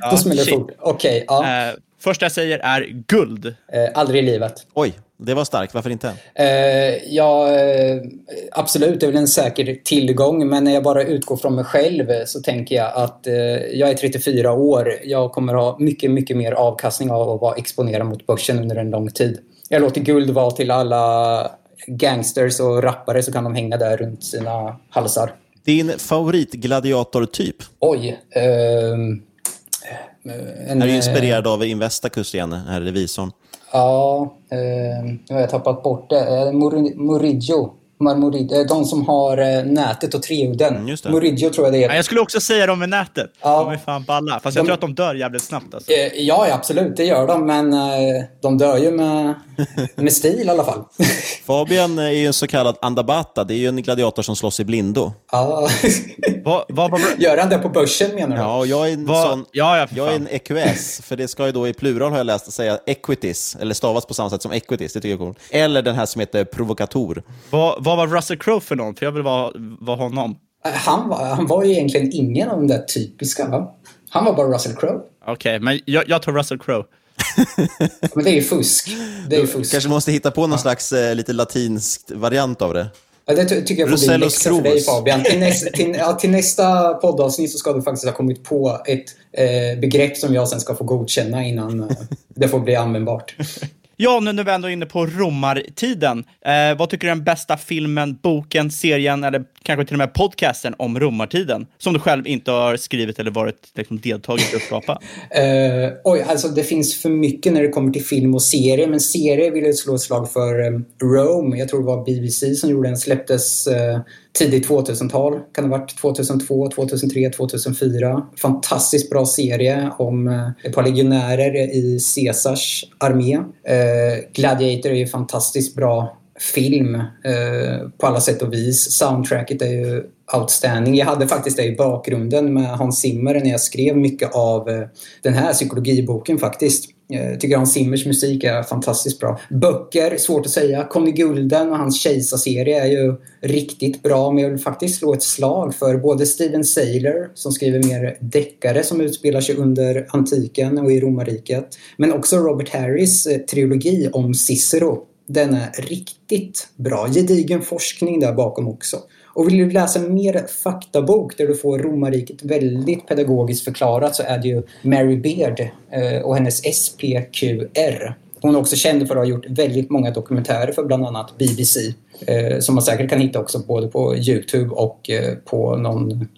Ja, då smäller det fort. Okej, okay, ja. Eh, första jag säger är guld. Eh, aldrig i livet. Oj, det var starkt. Varför inte? Eh, ja, eh, absolut, det är väl en säker tillgång. Men när jag bara utgår från mig själv så tänker jag att eh, jag är 34 år. Jag kommer ha mycket, mycket mer avkastning av att vara exponerad mot börsen under en lång tid. Jag låter guld vara till alla gangsters och rappare så kan de hänga där runt sina halsar. Din favoritgladiatortyp? Oj. Eh, en, är du inspirerad av Investacus igen, här revisorn? Ja, eh, jag har tappat bort det. Murillo Marmorid, eh, de som har eh, nätet och treudden. Mm, Murillo tror jag det är. Ja, jag skulle också säga dem med nätet. Ja. De är fan balla. Fast jag tror att de dör jävligt snabbt. Alltså. Eh, ja, absolut. Det gör de. Men de dör ju med, <laughs> med stil i alla fall. <laughs> Fabian är ju en så kallad andabata. Det är ju en gladiator som slåss i blindo. Ja. va, va, va, gör han det på börsen menar du? Ja, jag är en sån... Ja, ja, jag är en EQS. För det ska ju då i plural har jag läst säga equities. Eller stavas på samma sätt som equities. Det tycker jag är coolt. Eller den här som heter provokator. Va, vad var Russell Crowe för någon? För jag vill vara, vara honom. Han var, han var ju egentligen ingen av de där typiska, va? Han var bara Russell Crowe. Okej, okay, men jag, jag tar Russell Crowe. <laughs> men det är ju fusk. Det är ju fusk. kanske måste hitta på någon ja. slags eh, lite latinsk variant av det. Ja, det tycker jag får bli en läxa för dig Fabian. Till, nästa, till, ja, till nästa poddavsnitt så ska du faktiskt ha kommit på ett eh, begrepp som jag sen ska få godkänna innan eh, det får bli användbart. Ja, nu när vi ändå är inne på romartiden. Eh, vad tycker du är den bästa filmen, boken, serien eller kanske till och med podcasten om romartiden? Som du själv inte har skrivit eller varit liksom, deltagit i att skapa. <laughs> eh, oj, alltså det finns för mycket när det kommer till film och serie. Men serie vill jag slå ett slag för eh, Rome. Jag tror det var BBC som gjorde den. Släpptes eh, tidigt 2000-tal. Kan det ha varit 2002, 2003, 2004. Fantastiskt bra serie om eh, ett par legionärer i Caesars armé. Eh, Gladiator är ju fantastiskt bra film eh, på alla sätt och vis. Soundtracket är ju outstanding. Jag hade faktiskt det i bakgrunden med Hans Zimmer när jag skrev mycket av eh, den här psykologiboken faktiskt. Eh, jag tycker Hans Zimmers musik är fantastiskt bra. Böcker, svårt att säga. Conny Gulden och hans Kejsarserie är ju riktigt bra. Men jag vill faktiskt slå ett slag för både Steven Saylor som skriver mer deckare som utspelar sig under antiken och i romarriket. Men också Robert Harris eh, trilogi om Cicero. Den är riktigt bra. Gedigen forskning där bakom också. Och vill du läsa mer faktabok där du får romarriket väldigt pedagogiskt förklarat så är det ju Mary Beard eh, och hennes SPQR. Hon är också känd för att ha gjort väldigt många dokumentärer för bland annat BBC. Eh, som man säkert kan hitta också både på Youtube och eh, på någon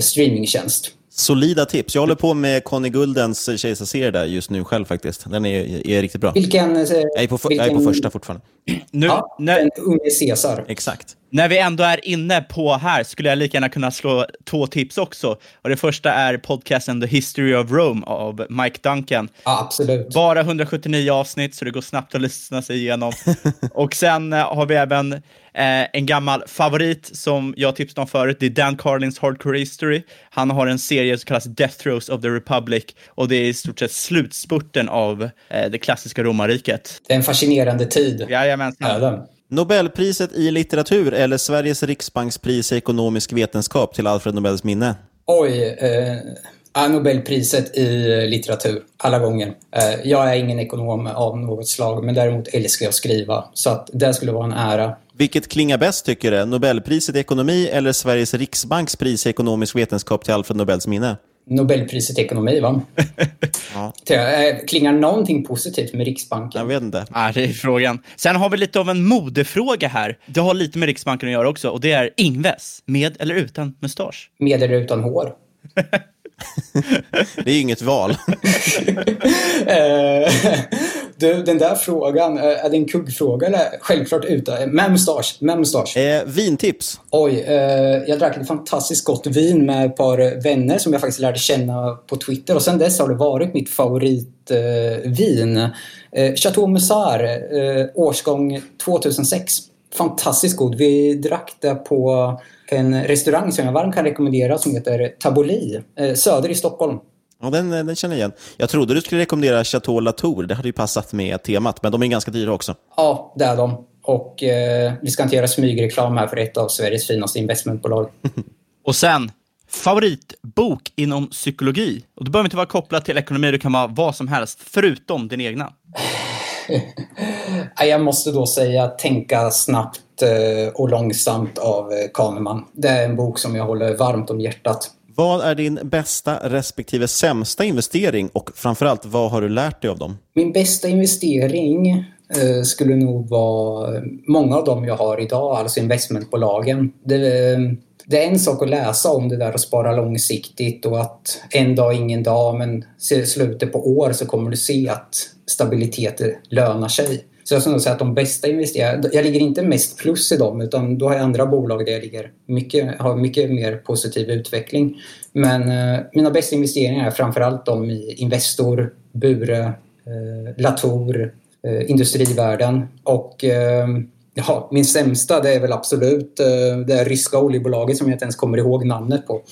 streamingtjänst. Solida tips. Jag håller på med Conny Guldens kejsarserie där just nu själv faktiskt. Den är, är riktigt bra. Vilken, Jag är på, för, jag är på vilken- första fortfarande. Nu, Ja, när, den unge Caesar. Exakt. när vi ändå är inne på här skulle jag lika gärna kunna slå två tips också. Och det första är podcasten The History of Rome av Mike Duncan. Ja, absolut. Bara 179 avsnitt, så det går snabbt att lyssna sig igenom. <laughs> och sen eh, har vi även eh, en gammal favorit som jag tipsade om förut. Det är Dan Carlins Hardcore History. Han har en serie som kallas Death Throes of the Republic och det är i stort sett slutspurten av eh, det klassiska romarriket. Det är en fascinerande tid. Jajamensan. Nobelpriset i litteratur eller Sveriges riksbankspris i ekonomisk vetenskap till Alfred Nobels minne? Oj, eh, Nobelpriset i litteratur, alla gånger. Eh, jag är ingen ekonom av något slag, men däremot älskar jag att skriva. Så att det skulle vara en ära. Vilket klingar bäst tycker du? Nobelpriset i ekonomi eller Sveriges riksbanks pris i ekonomisk vetenskap till Alfred Nobels minne? Nobelpriset i ekonomi, va? <laughs> Ja. Eh, Klingar någonting positivt med Riksbanken? Jag vet inte. Ja, det är frågan. Sen har vi lite av en modefråga här. Det har lite med Riksbanken att göra också och det är Ingves, med eller utan mustasch? Med eller utan hår? <laughs> Det är ju inget val. <laughs> Eh, du, den där frågan, eh, är det en kuggfråga eller? Självklart utan. Med mustasch. Med mustasch. Eh, vintips. Oj, eh, jag drack ett fantastiskt gott vin med ett par vänner som jag faktiskt lärde känna på Twitter och sen dess har det varit mitt favoritvin. Eh, eh, Chateau Musar, eh, årsgång 2006. Fantastiskt god. Vi drack det på en restaurang som jag varmt kan rekommendera som heter Taboli, eh, söder i Stockholm. Ja, den, den känner jag igen. Jag trodde du skulle rekommendera Chateau Latour. Det hade ju passat med temat, men de är ganska dyra också. Ja, det är de. Och eh, vi ska inte göra smygreklam här för ett av Sveriges finaste investmentbolag. <laughs> Och sen, favoritbok inom psykologi. Och det behöver inte vara kopplat till ekonomi, det kan vara vad som helst, förutom din egna. <laughs> Jag måste då säga Tänka snabbt eh, och långsamt av eh, Kahneman. Det är en bok som jag håller varmt om hjärtat. Vad är din bästa respektive sämsta investering och framförallt, vad har du lärt dig av dem? Min bästa investering eh, skulle nog vara många av dem jag har idag, alltså investmentbolagen. Det, det är en sak att läsa om det där och spara långsiktigt och att en dag ingen dag men i slutet på år så kommer du se att stabilitet lönar sig. Så jag skulle säga att de bästa investerarna, jag ligger inte mest plus i dem utan då har jag andra bolag där jag ligger mycket, har mycket mer positiv utveckling. Men eh, mina bästa investeringar är framförallt de i Investor, Bure, eh, Latour, eh, Industrivärden och eh, ja, min sämsta det är väl absolut eh, det ryska oljebolaget som jag inte ens kommer ihåg namnet på.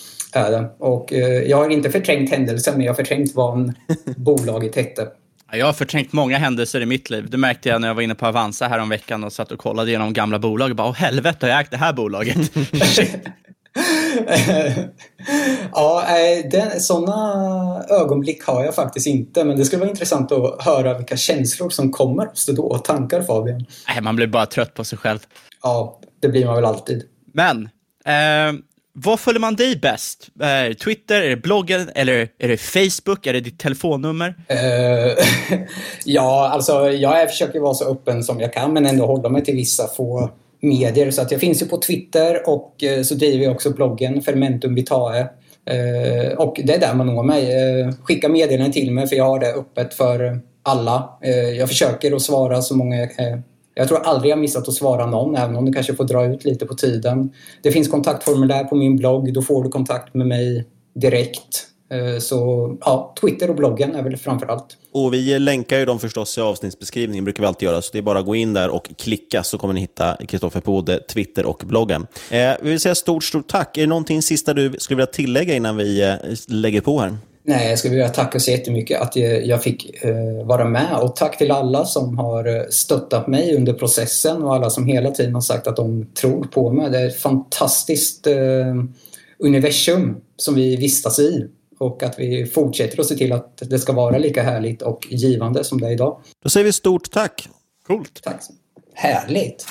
Och eh, jag har inte förträngt händelsen men jag har förträngt vad <laughs> bolaget hette. Ja, Jag har förträngt många händelser i mitt liv. Det märkte jag när jag var inne på Avanza här om veckan och satt och kollade igenom gamla bolag och bara, åh helvete har jag ägt det här bolaget? <laughs> <laughs> <laughs> ja, eh, den, sådana ögonblick har jag faktiskt inte men det skulle vara intressant att höra vilka känslor som kommer hos dig då och tankar Fabian. Nej, man blir bara trött på sig själv. Ja, det blir man väl alltid. Men, eh, vad följer man dig bäst? Eh, Twitter, är det bloggen, eller är det Facebook, är det ditt telefonnummer? Eh, <laughs> ja, alltså jag är- försöker vara så öppen som jag kan men ändå hålla mig till vissa få medier. Så att jag finns ju på Twitter och eh, så driver jag också bloggen Fermentum Vitae. Eh, och det är där man når mig. Eh, skicka meddelanden till mig för jag har det öppet för alla. Jag försöker att svara så många jag kan. Jag tror aldrig jag missat att svara någon, även om det kanske får dra ut lite på tiden. Det finns kontaktformulär på min blogg. Då får du kontakt med mig direkt. Eh, Så ja, Twitter och bloggen är väl framför allt. Och vi länkar ju dem förstås i avsnittsbeskrivningen, brukar vi alltid göra. Så det är bara att gå in där och klicka så kommer ni hitta Kristoffer på både Twitter och bloggen. Eh, vi vill säga stort, stort tack. Är det någonting sista du skulle vilja tillägga innan vi eh, lägger på här? Nej, jag skulle vilja tacka så jättemycket att jag jag fick eh, vara med och tack till alla som har eh, stöttat mig under processen och alla som hela tiden har sagt att de tror på mig. Det är ett fantastiskt eh, universum som vi vistas i och att vi fortsätter att se till att det ska vara lika härligt och givande som det är idag. Då säger vi stort tack. Coolt. Tack. Härligt.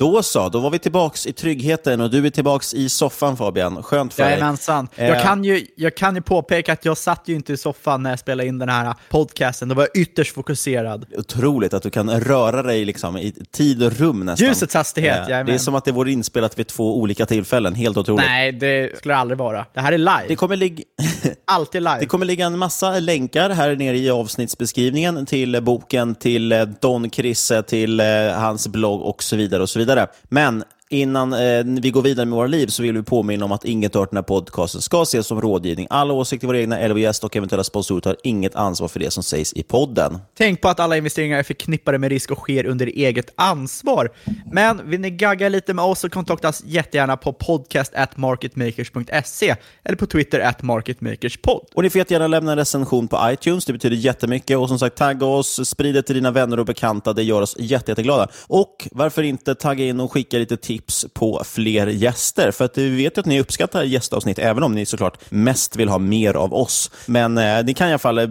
Då så, då var vi tillbaks i tryggheten och du är tillbaks i soffan Fabian. Skönt för dig. Jajamensan. Jag, Eh, kan ju, jag kan ju påpeka att jag satt ju inte i soffan när jag spelade in den här podcasten. Då var jag ytterst fokuserad. Otroligt att du kan röra dig liksom i tid och rum nästan. Ljusets hastighet, Eh, jajamän. Det är som att det vore inspelat vid två olika tillfällen. Helt otroligt. Nej, det skulle det aldrig vara. Det här är live. Det kommer, ligga, <laughs> Alltid live. det kommer ligga en massa länkar här nere i avsnittsbeskrivningen till boken, till eh, Don Krisse, till hans blogg och så vidare. och så vidare. Men innan eh, vi går vidare med våra liv så vill vi påminna om att inget hört den här podcasten ska ses som rådgivning. Alla åsikter, våra egna eller vår gäst och eventuella sponsorer tar inget ansvar för det som sägs i podden. Tänk på att alla investeringar är förknippade med risk och sker under eget ansvar. Men vill ni gagga lite med oss så kontakta oss jättegärna på podcast@marketmakers.se eller på Twitter at marketmakerspod. Och ni får jättegärna lämna en recension på iTunes, det betyder jättemycket. Och som sagt, tagga oss, sprid det till dina vänner och bekanta, det gör oss jätte, jätteglada. Och varför inte tagga in och skicka lite tips på fler gäster? För att vi vet ju att ni uppskattar gästavsnitt, även om ni såklart mest vill ha mer av oss. Men eh, ni kan i alla fall eh,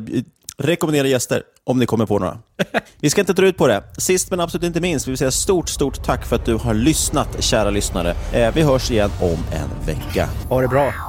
rekommendera gäster om ni kommer på några. <laughs> Vi ska inte dra ut på det. Sist men absolut inte minst vill vi säga stort, stort tack för att du har lyssnat, kära lyssnare. Eh, vi hörs igen om en vecka. Ha det bra.